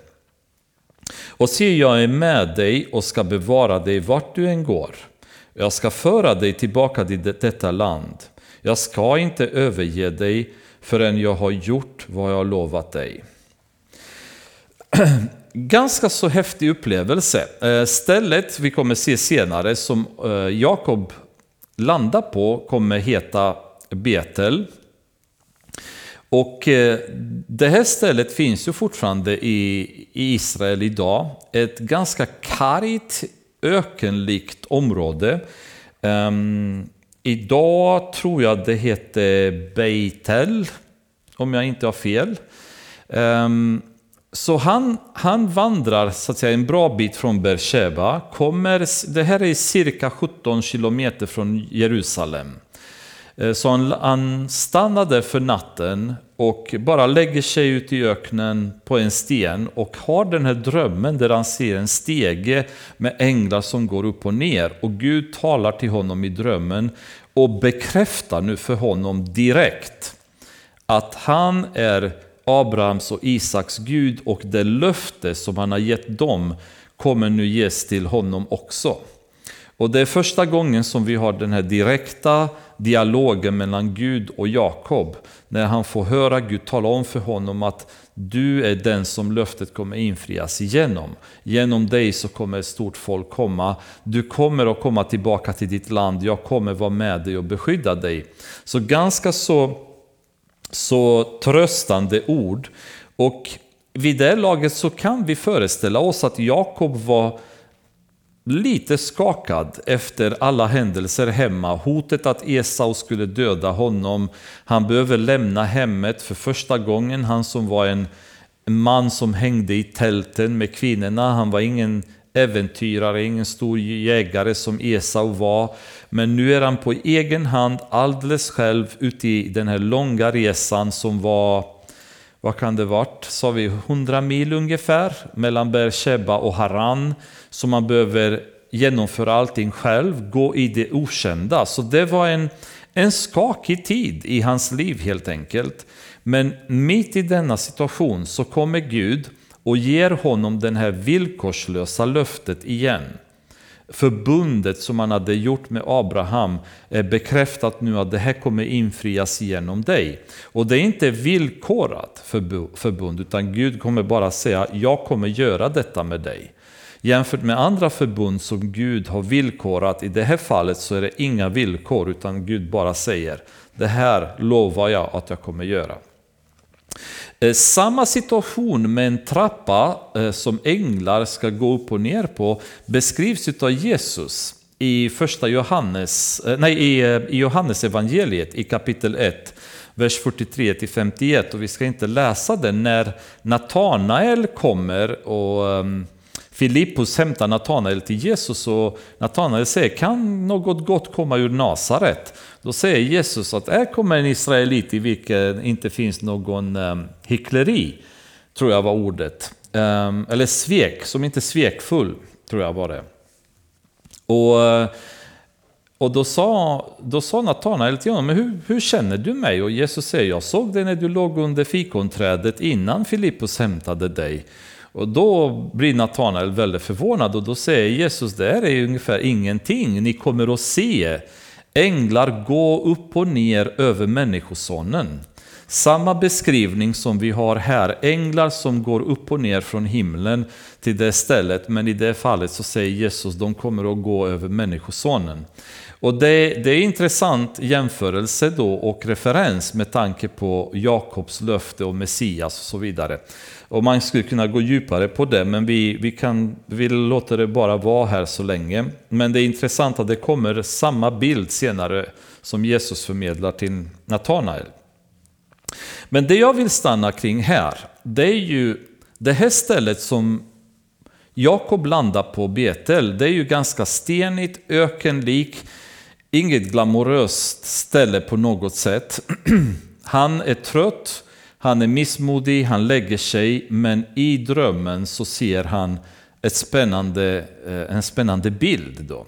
Och se, jag är med dig och ska bevara dig vart du än går. Jag ska föra dig tillbaka till detta land. Jag ska inte överge dig förrän jag har gjort vad jag har lovat dig. Ganska så häftig upplevelse. Eh, stället vi kommer se senare som eh, Jakob landa på kommer heta Betel. Och eh, det här stället finns ju fortfarande i Israel idag. Ett ganska kargt, ökenlikt område. Um, idag tror jag det heter Beitel, om jag inte har fel. Ehm, så han, han vandrar så att säga, en bra bit från Beersheba. Kommer, det här är cirka 17 kilometer från Jerusalem. Eh, så han, han där för natten och bara lägger sig ut i öknen på en sten och har den här drömmen där han ser en stege med änglar som går upp och ner. Och Gud talar till honom i drömmen och bekräftar nu för honom direkt att han är Abrahams och Isaks Gud och det löfte som han har gett dem kommer nu ges till honom också. Och det är första gången som vi har den här direkta dialogen mellan Gud och Jakob. När han får höra Gud tala om för honom att du är den som löftet kommer infrias genom. Genom dig så kommer ett stort folk komma. Du kommer att komma tillbaka till ditt land. Jag kommer vara med dig och beskydda dig. Så ganska så, så tröstande ord. Och vid det laget så kan vi föreställa oss att Jakob var lite skakad efter alla händelser hemma. Hotet att Esau skulle döda honom. Han behöver lämna hemmet för första gången. Han som var en man som hängde i tälten med kvinnorna. Han var ingen äventyrare, ingen stor jägare som Esau var. Men nu är han på egen hand alldeles själv ute i den här långa resan som var vad kan det varit, sa vi, 100 mil ungefär mellan Beersheba och Haran. Så man behöver genomföra allting själv, gå i det okända. Så det var en, en skakig tid i hans liv helt enkelt. Men mitt i denna situation så kommer Gud och ger honom det här villkorslösa löftet igen förbundet som han hade gjort med Abraham är bekräftat nu att det här kommer infrias genom dig. Och det är inte villkorat förbund, utan Gud kommer bara säga jag kommer göra detta med dig. Jämfört med andra förbund som Gud har villkorat, i det här fallet så är det inga villkor, utan Gud bara säger det här lovar jag att jag kommer göra. Eh, samma situation med en trappa eh, som änglar ska gå upp och ner på beskrivs av Jesus i första Johannes, eh, nej, i Johannes evangeliet i kapitel 1, vers 43-51. Och vi ska inte läsa den när Natanael kommer och ehm, Filippus hämtar Natanael till Jesus och Natanael säger kan något gott komma ur Nasaret? Då säger Jesus att här kommer en israelit i vilken inte finns någon um, hyckleri, tror jag var ordet. Um, eller svek, som inte är svekfull, tror jag var det. Och, eh, och då sa, då sa Natanael till honom, men hur, hur känner du mig? Och Jesus säger, jag såg dig när du låg under fikonträdet innan Filippus hämtade dig. Och då blir Natanael väldigt förvånad och då säger Jesus, det här är ungefär ingenting, ni kommer att se änglar gå upp och ner över Människosonen. Samma beskrivning som vi har här, änglar som går upp och ner från himlen till det stället, men i det fallet så säger Jesus, de kommer att gå över Människosonen. Och det, det är intressant jämförelse då och referens med tanke på Jakobs löfte och Messias och så vidare. Och man skulle kunna gå djupare på det, men vi, vi, kan, vi låter det bara vara här så länge. Men det är intressant att det kommer samma bild senare som Jesus förmedlar till Natanael. Men det jag vill stanna kring här, det är ju det här stället som Jakob landar på Betel. Det är ju ganska stenigt, ökenlik, inget glamoröst ställe på något sätt. Han är trött, han är missmodig, han lägger sig, men i drömmen så ser han ett spännande, eh, en spännande bild. Då.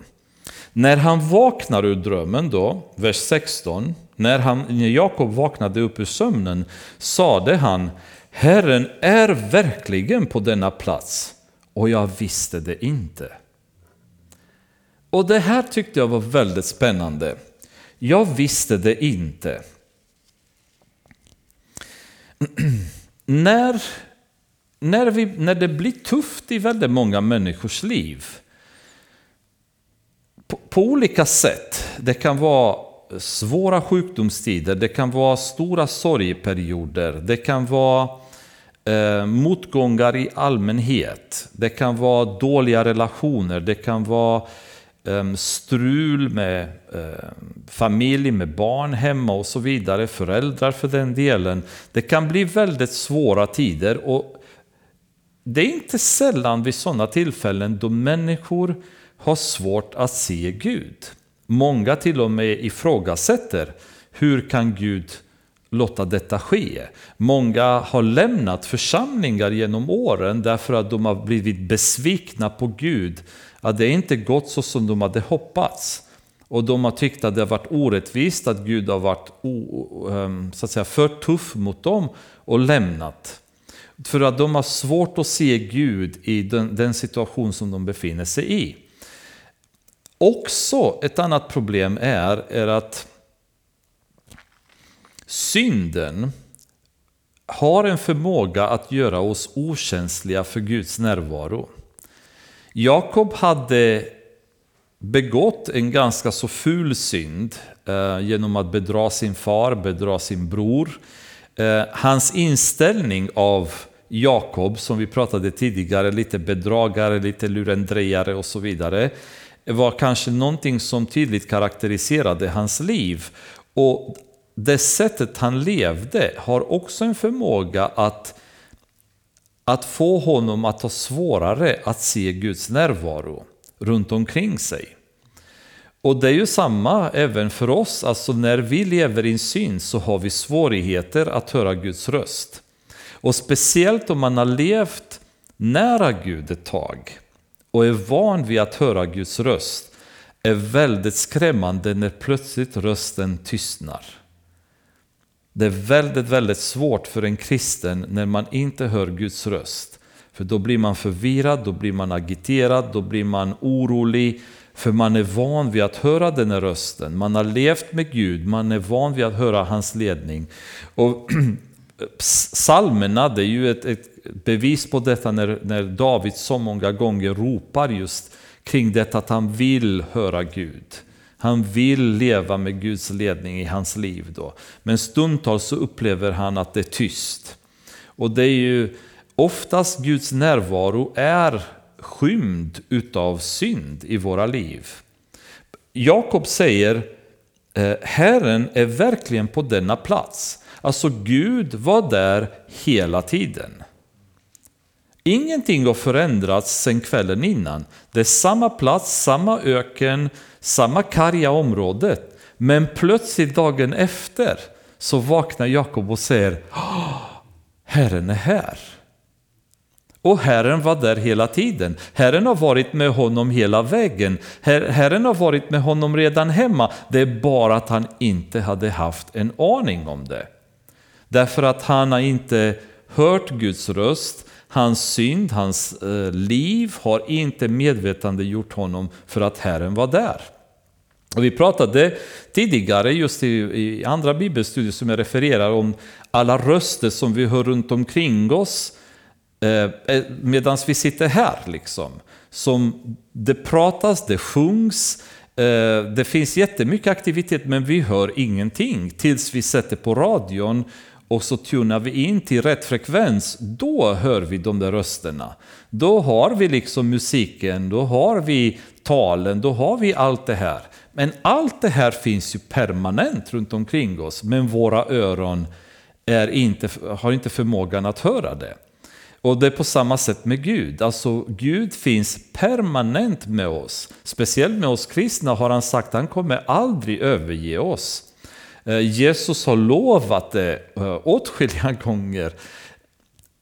När han vaknar ur drömmen, då, vers 16, när, han, när Jakob vaknade upp ur sömnen sade han Herren är verkligen på denna plats och jag visste det inte. Och det här tyckte jag var väldigt spännande. Jag visste det inte. när, när, vi, när det blir tufft i väldigt många människors liv, på, på olika sätt, det kan vara svåra sjukdomstider, det kan vara stora sorgeperioder, det kan vara eh, motgångar i allmänhet, det kan vara dåliga relationer, det kan vara Ehm, strul med ehm, familj, med barn hemma och så vidare, föräldrar för den delen. Det kan bli väldigt svåra tider och det är inte sällan vid sådana tillfällen då människor har svårt att se Gud. Många till och med ifrågasätter hur kan Gud låta detta ske? Många har lämnat församlingar genom åren därför att de har blivit besvikna på Gud. Att det inte gått så som de hade hoppats. Och de har tyckt att det har varit orättvist, att Gud har varit ehm, så att säga, för tuff mot dem och lämnat. För att de har svårt att se Gud i den, den situation som de befinner sig i. Också ett annat problem är, är att synden har en förmåga att göra oss okänsliga för Guds närvaro. Jakob hade begått en ganska så ful synd eh, genom att bedra sin far, bedra sin bror. Eh, hans inställning av Jakob, som vi pratade tidigare, lite bedragare, lite lurendrejare och så vidare, var kanske någonting som tydligt karaktäriserade hans liv. Och det sättet han levde har också en förmåga att, att få honom att ha svårare att se Guds närvaro runt omkring sig. Och det är ju samma även för oss, alltså när vi lever i syn så har vi svårigheter att höra Guds röst. Och speciellt om man har levt nära Gud ett tag och är van vid att höra Guds röst är väldigt skrämmande när plötsligt rösten tystnar. Det är väldigt, väldigt svårt för en kristen när man inte hör Guds röst. För då blir man förvirrad, då blir man agiterad, då blir man orolig. För man är van vid att höra den här rösten. Man har levt med Gud, man är van vid att höra hans ledning. Och Psalmerna, det är ju ett, ett, bevis på detta när, när David så många gånger ropar just kring detta att han vill höra Gud. Han vill leva med Guds ledning i hans liv. Då. Men stundtals så upplever han att det är tyst. Och det är ju oftast Guds närvaro är skymd utav synd i våra liv. Jakob säger eh, Herren är verkligen på denna plats. Alltså Gud var där hela tiden. Ingenting har förändrats sedan kvällen innan. Det är samma plats, samma öken, samma karga område. Men plötsligt dagen efter så vaknar Jakob och säger ah, Herren är här. Och Herren var där hela tiden. Herren har varit med honom hela vägen. Herren har varit med honom redan hemma. Det är bara att han inte hade haft en aning om det. Därför att han har inte hört Guds röst, hans synd, hans eh, liv har inte medvetande gjort honom för att Herren var där. Och vi pratade tidigare just i, i andra bibelstudier som jag refererar om alla röster som vi hör runt omkring oss eh, eh medan vi sitter här. Liksom. Som det pratas, det sjungs, eh, det finns jättemycket aktivitet men vi hör ingenting tills vi sätter på radion och så tunar vi in till rätt frekvens, då hör vi de där rösterna. Då har vi liksom musiken, då har vi talen, då har vi allt det här. Men allt det här finns ju permanent runt omkring oss, men våra öron är inte, har inte förmågan att höra det. Och det är på samma sätt med Gud. Alltså Gud finns permanent med oss. Speciellt med oss kristna har han sagt att han kommer aldrig överge oss. Eh, Jesus har lovat det eh, åtskilliga gånger.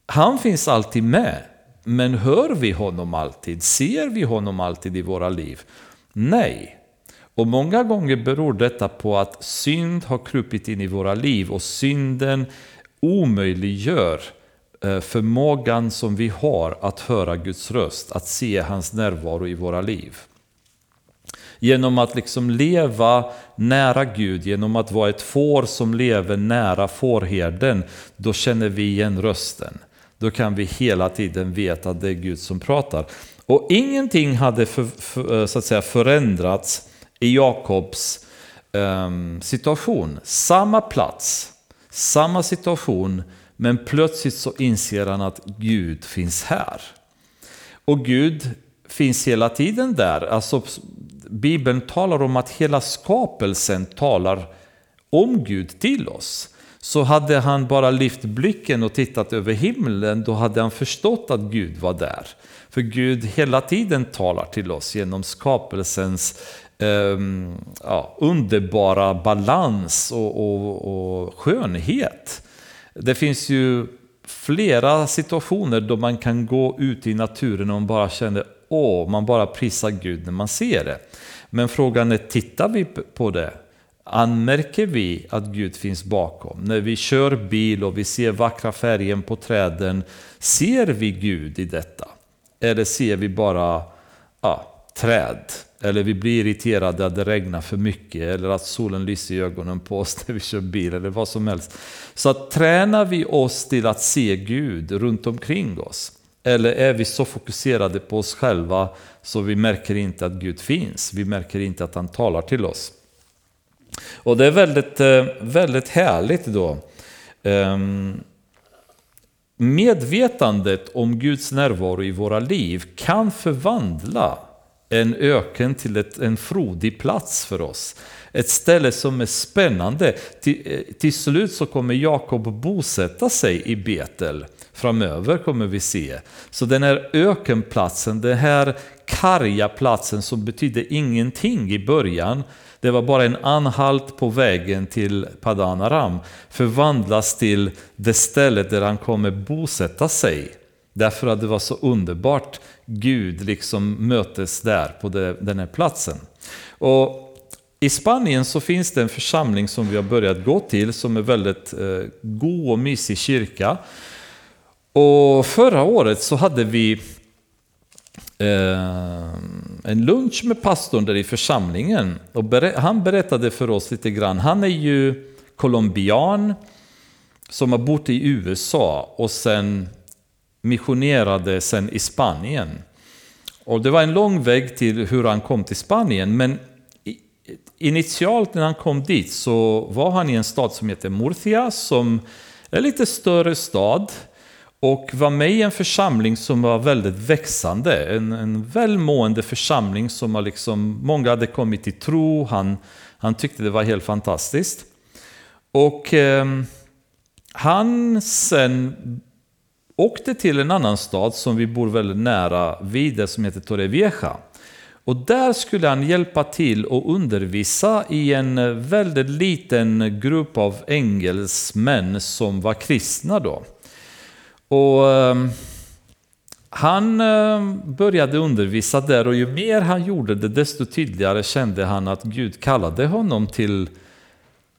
Han finns alltid med. Men hör vi honom alltid? Ser vi honom alltid i våra liv? Nej. Och många gånger beror detta på att synd har krupit in i våra liv och synden omöjliggör eh, förmågan som vi har att höra Guds röst, att se hans närvaro i våra liv. Genom att liksom leva nära Gud, genom att vara ett får som lever nära fårherden, då känner vi igen rösten. Då kan vi hela tiden veta att det är Gud som pratar. Och ingenting hade för, för, eh, så att säga, förändrats i Jakobs um, situation. Samma plats, samma situation, men plötsligt så inser han att Gud finns här. Och Gud finns hela tiden där. Alltså, Bibeln talar om att hela skapelsen talar om Gud till oss. Så hade han bara lyft blicken och tittat över himlen, då hade han förstått att Gud var där. För Gud hela tiden talar till oss genom skapelsens eh, ja, underbara balans och, och, och skönhet. Det finns ju flera situationer då man kan gå ut i naturen och man bara känner åh, man bara prisar Gud när man ser det. Men frågan är, tittar vi på det? Anmärker vi att Gud finns bakom? När vi kör bil och vi ser vackra färgen på träden, ser vi Gud i detta? Eller ser vi bara ja, träd? Eller vi blir irriterade att det regnar för mycket eller att solen lyser i ögonen på oss när vi kör bil eller vad som helst. Så att tränar vi oss till att se Gud runt omkring oss? Eller är vi så fokuserade på oss själva så vi märker inte att Gud finns? Vi märker inte att han talar till oss. Och det är väldigt, eh, väldigt härligt då. Ehm, medvetandet om Guds närvaro i våra liv kan förvandla en öken till ett, en frodig plats för oss. Ett ställe som är spännande. Till, eh, till slut så kommer Jakob bosätta sig i Betel. Framöver kommer vi se. Så den här ökenplatsen, den här karga platsen som betydde ingenting i början, det var bara en anhalt på vägen till Padanaram, förvandlas till det stället där han kommer bosätta sig. Därför att det var så underbart Gud liksom mötes där på den här platsen. Och i Spanien så finns det en församling som vi har börjat gå till som är väldigt eh, god och mysig kyrka. Och förra året så hade vi eh, en lunch med pastorn där i församlingen. Och ber han berättade för oss lite grann. Han är ju colombian som har bott i USA och sen missionerade sen i Spanien. Och det var en lång väg till hur han kom till Spanien, men initialt när han kom dit så var han i en stad som heter Murcia, som är en lite större stad och var med i en församling som var väldigt växande. En, en välmående församling som har liksom, många hade kommit till tro. Han, han tyckte det var helt fantastiskt. Och eh, han sen åkte till en annan stad som vi bor väldigt nära vid, som heter Torrevieja. Och där skulle han hjälpa till och undervisa i en väldigt liten grupp av engelsmän som var kristna då. Och ehm, han ehm, började undervisa där och ju mer han gjorde det desto tydligare kände han att Gud kallade honom till,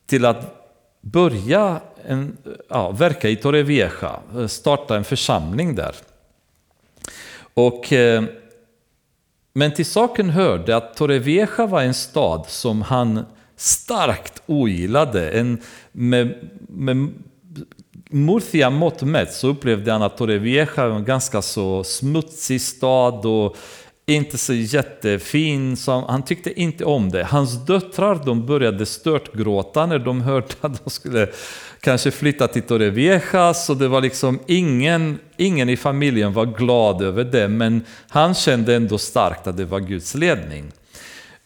till att börja en, ja, verka i Torrevieja, eh, starta en församling där. Och, ehm, men till saken hörde att Torrevieja var en stad som han starkt ogillade. En, med, med Murcia mått mätt så upplevde han att Torrevieja var en ganska så smutsig stad och inte så jättefin. Så han tyckte inte om det. Hans döttrar de började störtgråta när de hörde att de skulle kanske flytta till Torrevieja. Så det var liksom ingen, ingen i familjen var glad över det. Men han kände ändå starkt att det var Guds ledning.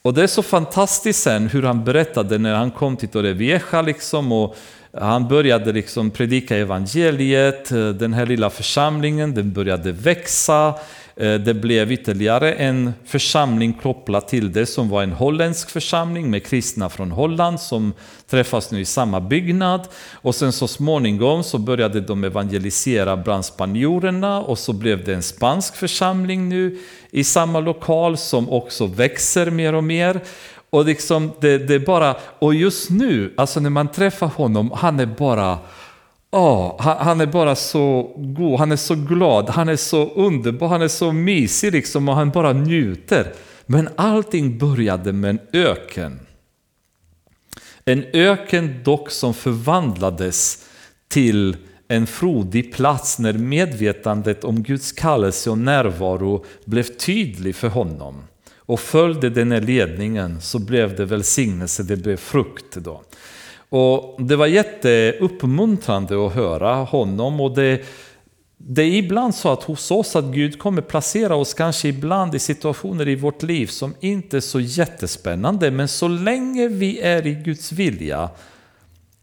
Och det är så fantastiskt sen hur han berättade när han kom till Torrevieja liksom och han började liksom predika evangeliet, eh, den här lilla församlingen den började växa. Eh, det blev ytterligare en församling kopplad till det som var en holländsk församling med kristna från Holland som träffas nu i samma byggnad. Och sen så småningom så började de evangelisera bland spanjorerna och så blev det en spansk församling nu i samma lokal som också växer mer och mer. Och liksom det, det bara, och just nu, alltså när man träffar honom, han är bara Oh, han, är bara så god, han är så glad, han är så underbar, han är så mysig liksom och han bara njuter. Men allting började med en öken. En öken dock som förvandlades till en frodig plats när medvetandet om Guds kallelse och närvaro blev tydlig för honom och följde den här ledningen så blev det välsignelse, det blev frukt. Då. Och det var jätteuppmuntrande att höra honom och det, det är ibland så att hos oss att Gud kommer placera oss kanske ibland i situationer i vårt liv som inte är så jättespännande, men så länge vi är i Guds vilja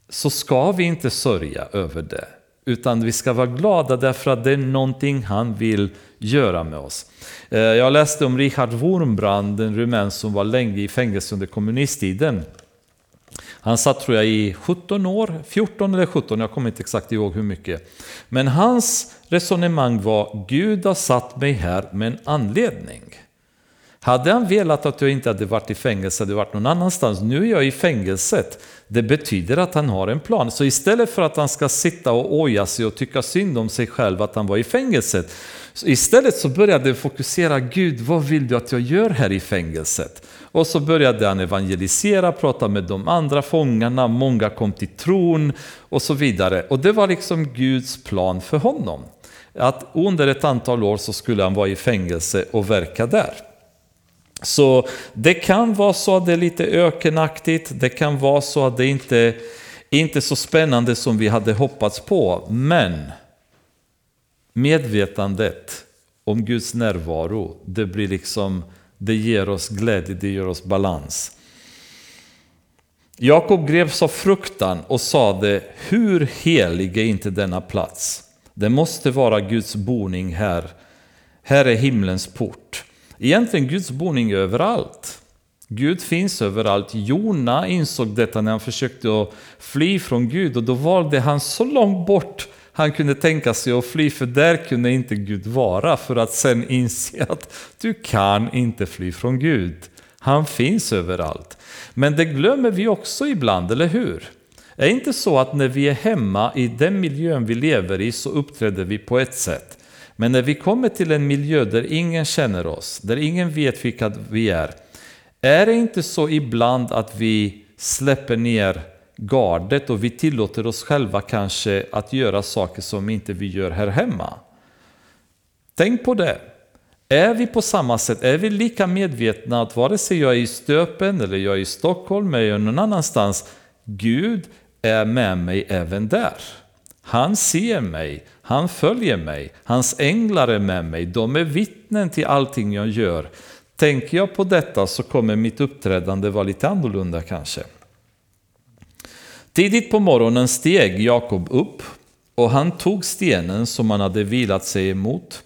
så ska vi inte sörja över det. Utan vi ska vara glada därför att det är någonting han vill göra med oss. Eh, jag läste om Richard Wurmbrand, en rumän som var länge i fängelse under kommunisttiden. Han satt tror jag i 17 år, 14 eller 17, jag kommer inte exakt ihåg hur mycket. Men hans resonemang var, Gud har satt mig här med en anledning. Hade han velat att jag inte hade varit i fängelse, hade varit någon annanstans, nu är jag i fängelset. Det betyder att han har en plan. Så istället för att han ska sitta och oja sig och tycka synd om sig själv att han var i fängelset, så istället så började han fokusera, Gud vad vill du att jag gör här i fängelset? Och så började han evangelisera, prata med de andra fångarna, många kom till tron och så vidare. Och det var liksom Guds plan för honom. Att under ett antal år så skulle han vara i fängelse och verka där. Så det kan vara så att det är lite ökenaktigt, det kan vara så att det inte inte är så spännande som vi hade hoppats på, men medvetandet om Guds närvaro, det blir liksom, det ger oss glädje, det ger oss balans. Jakob greps av fruktan och sade, hur helig är inte denna plats? Det måste vara Guds boning här. Här är himlens port. Egentligen Guds boning överallt. Gud finns överallt. Jona insåg detta när han försökte att fly från Gud och då valde han så långt bort han kunde tänka sig att fly, för där kunde inte Gud vara, för att sen inse att du kan inte fly från Gud. Han finns överallt. Men det glömmer vi också ibland, eller hur? Är det inte så att när vi är hemma i den miljön vi lever i så uppträder vi på ett sätt. Men när vi kommer till en miljö där ingen känner oss, där ingen vet vilka vi är, är det inte så ibland att vi släpper ner gardet och vi tillåter oss själva kanske att göra saker som inte vi gör här hemma? Tänk på det. Är vi på samma sätt, är vi lika medvetna att vare sig jag är i Stöpen eller jag är i Stockholm eller någon annanstans, Gud är med mig även där. Han ser mig, han följer mig, hans änglar är med mig, de är vittnen till allting jag gör. Tänker jag på detta så kommer mitt uppträdande vara lite annorlunda kanske. Tidigt på morgonen steg Jakob upp och han tog stenen som han hade vilat sig emot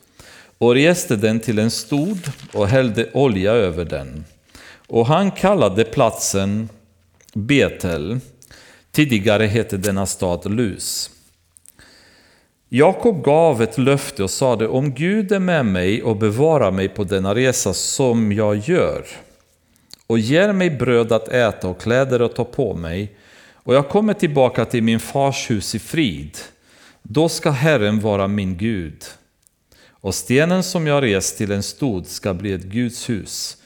och reste den till en stod och hällde olja över den. Och han kallade platsen Betel. Tidigare hette denna stad Lus. Jakob gav ett löfte och sade, om Gud är med mig och bevarar mig på denna resa som jag gör och ger mig bröd att äta och kläder att ta på mig och jag kommer tillbaka till min fars hus i frid, då ska Herren vara min Gud. Och stenen som jag rest till en stod ska bli ett Guds hus,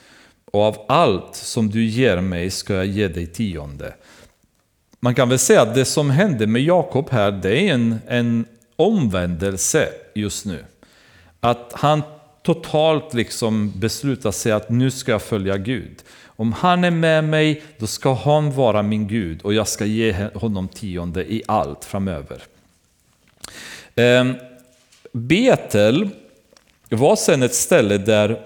och av allt som du ger mig ska jag ge dig tionde. Man kan väl säga att det som hände med Jakob här, det är en, en omvändelse just nu. Att han totalt liksom beslutar sig att nu ska jag följa Gud. Om han är med mig, då ska han vara min Gud och jag ska ge honom tionde i allt framöver. Ehm, Betel var sen ett ställe där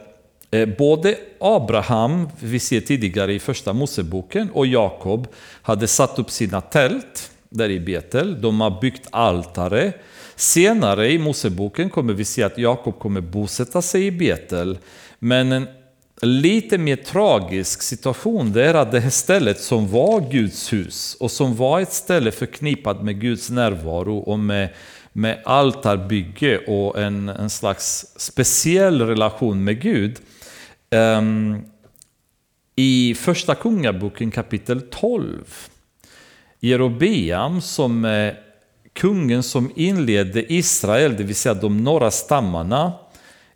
eh, både Abraham, vi ser tidigare i första Moseboken, och Jakob hade satt upp sina tält där i Betel. De har byggt altare. Senare i Moseboken kommer vi se att Jakob kommer bosätta sig i Betel. Men en lite mer tragisk situation det är att det här stället som var Guds hus och som var ett ställe förknippat med Guds närvaro och med, med altarbygge och en, en slags speciell relation med Gud. Um, I första kungaboken kapitel 12 Jerobeam som är kungen som inledde Israel, det vill säga de norra stammarna,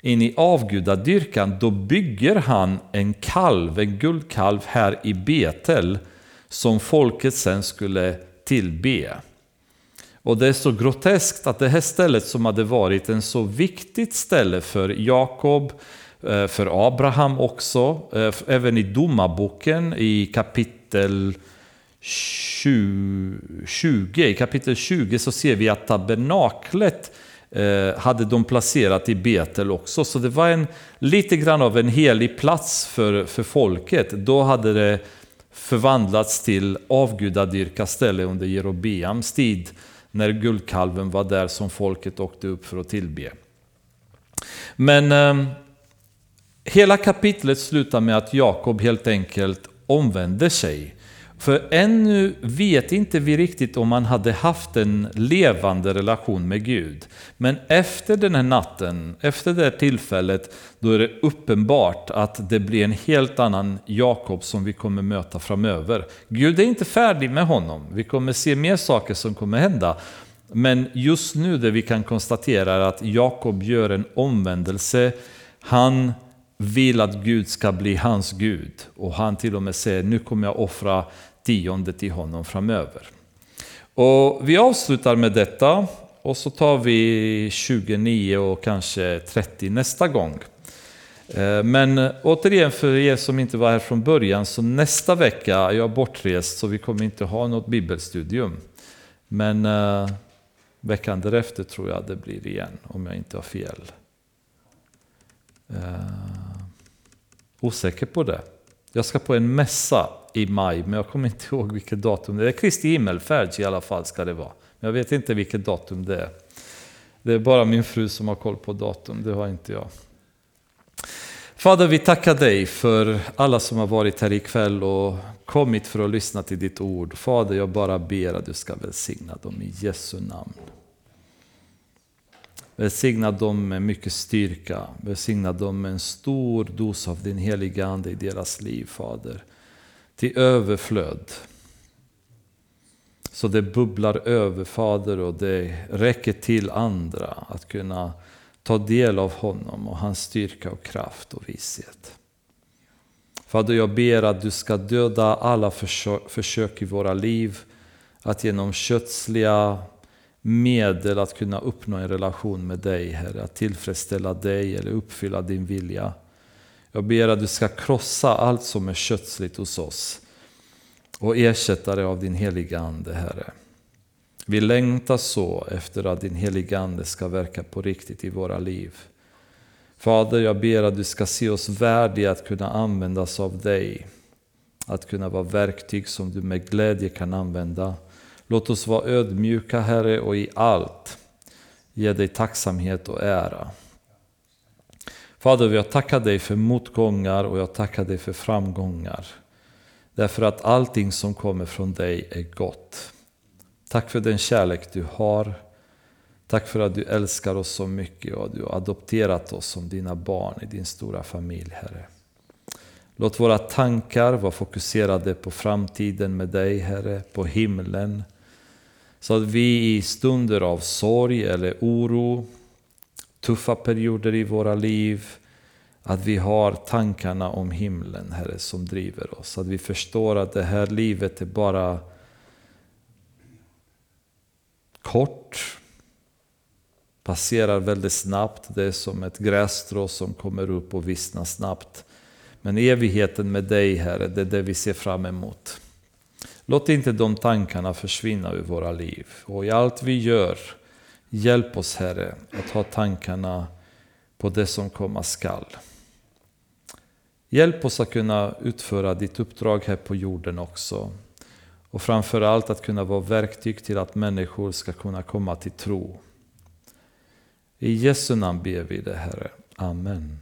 in i avgudadyrkan, då bygger han en kalv, en guldkalv här i Betel som folket sen skulle tillbe. Och det är så groteskt att det här stället som hade varit en så viktigt ställe för Jakob, eh, för Abraham också, eh, även i domarboken i kapitel 20, i kapitel 20 så ser vi att tabernaklet eh, hade de placerat i Betel också. Så det var en, lite grann av en helig plats för, för folket. Då hade det förvandlats till avgudadyrkaställe under Jerobeams tid när guldkalven var där som folket åkte upp för att tillbe. Men eh, hela kapitlet slutar med att Jakob helt enkelt omvänder sig. För ännu vet inte vi riktigt om han hade haft en levande relation med Gud. Men efter den här natten, efter det här tillfället, då är det uppenbart att det blir en helt annan Jakob som vi kommer möta framöver. Gud är inte färdig med honom. Vi kommer se mer saker som kommer hända. Men just nu det vi kan konstatera är att Jakob gör en omvändelse. Han vill att Gud ska bli hans Gud. Och han till och med säger, nu kommer jag offra tionde till honom framöver. Och vi avslutar med detta och så tar vi 29 och kanske 30 nästa gång. Eh, men återigen för er som inte var här från början, så nästa vecka är jag bortrest så vi kommer inte ha något bibelstudium. Men uh, veckan därefter tror jag det blir igen, om jag inte har fel. Uh, osäker på det. Jag ska på en mässa i maj, men jag kommer inte ihåg vilket datum det är. Kristi himmelfärd i alla fall ska det vara. Men jag vet inte vilket datum det är. Det är bara min fru som har koll på datum, det har inte jag. Fader, vi tackar dig för alla som har varit här ikväll och kommit för att lyssna till ditt ord. Fader, jag bara ber att du ska välsigna dem i Jesu namn. Välsigna dem med mycket styrka. Välsigna dem med en stor dos av din heliga Ande i deras liv, Fader till överflöd. Så det bubblar över Fader och det räcker till andra att kunna ta del av honom och hans styrka och kraft och vishet. Fader, jag ber att du ska döda alla försök i våra liv att genom kötsliga medel att kunna uppnå en relation med dig, Herre. Att tillfredsställa dig eller uppfylla din vilja. Jag ber att du ska krossa allt som är kötsligt hos oss och ersätta det av din heliga Ande, Herre. Vi längtar så efter att din heliga Ande ska verka på riktigt i våra liv. Fader, jag ber att du ska se oss värdiga att kunna användas av dig. Att kunna vara verktyg som du med glädje kan använda. Låt oss vara ödmjuka, Herre, och i allt ge dig tacksamhet och ära. Fader, jag tackar dig för motgångar och jag tackar dig för framgångar. Därför att allting som kommer från dig är gott. Tack för den kärlek du har. Tack för att du älskar oss så mycket och att du har adopterat oss som dina barn i din stora familj, Herre. Låt våra tankar vara fokuserade på framtiden med dig, Herre, på himlen. Så att vi i stunder av sorg eller oro tuffa perioder i våra liv, att vi har tankarna om himlen, Herre, som driver oss. Att vi förstår att det här livet är bara kort, passerar väldigt snabbt. Det är som ett grässtrå som kommer upp och vissnar snabbt. Men evigheten med dig, Herre, det är det vi ser fram emot. Låt inte de tankarna försvinna ur våra liv. Och i allt vi gör, Hjälp oss Herre att ha tankarna på det som komma skall. Hjälp oss att kunna utföra ditt uppdrag här på jorden också. Och framförallt att kunna vara verktyg till att människor ska kunna komma till tro. I Jesu namn ber vi det Herre. Amen.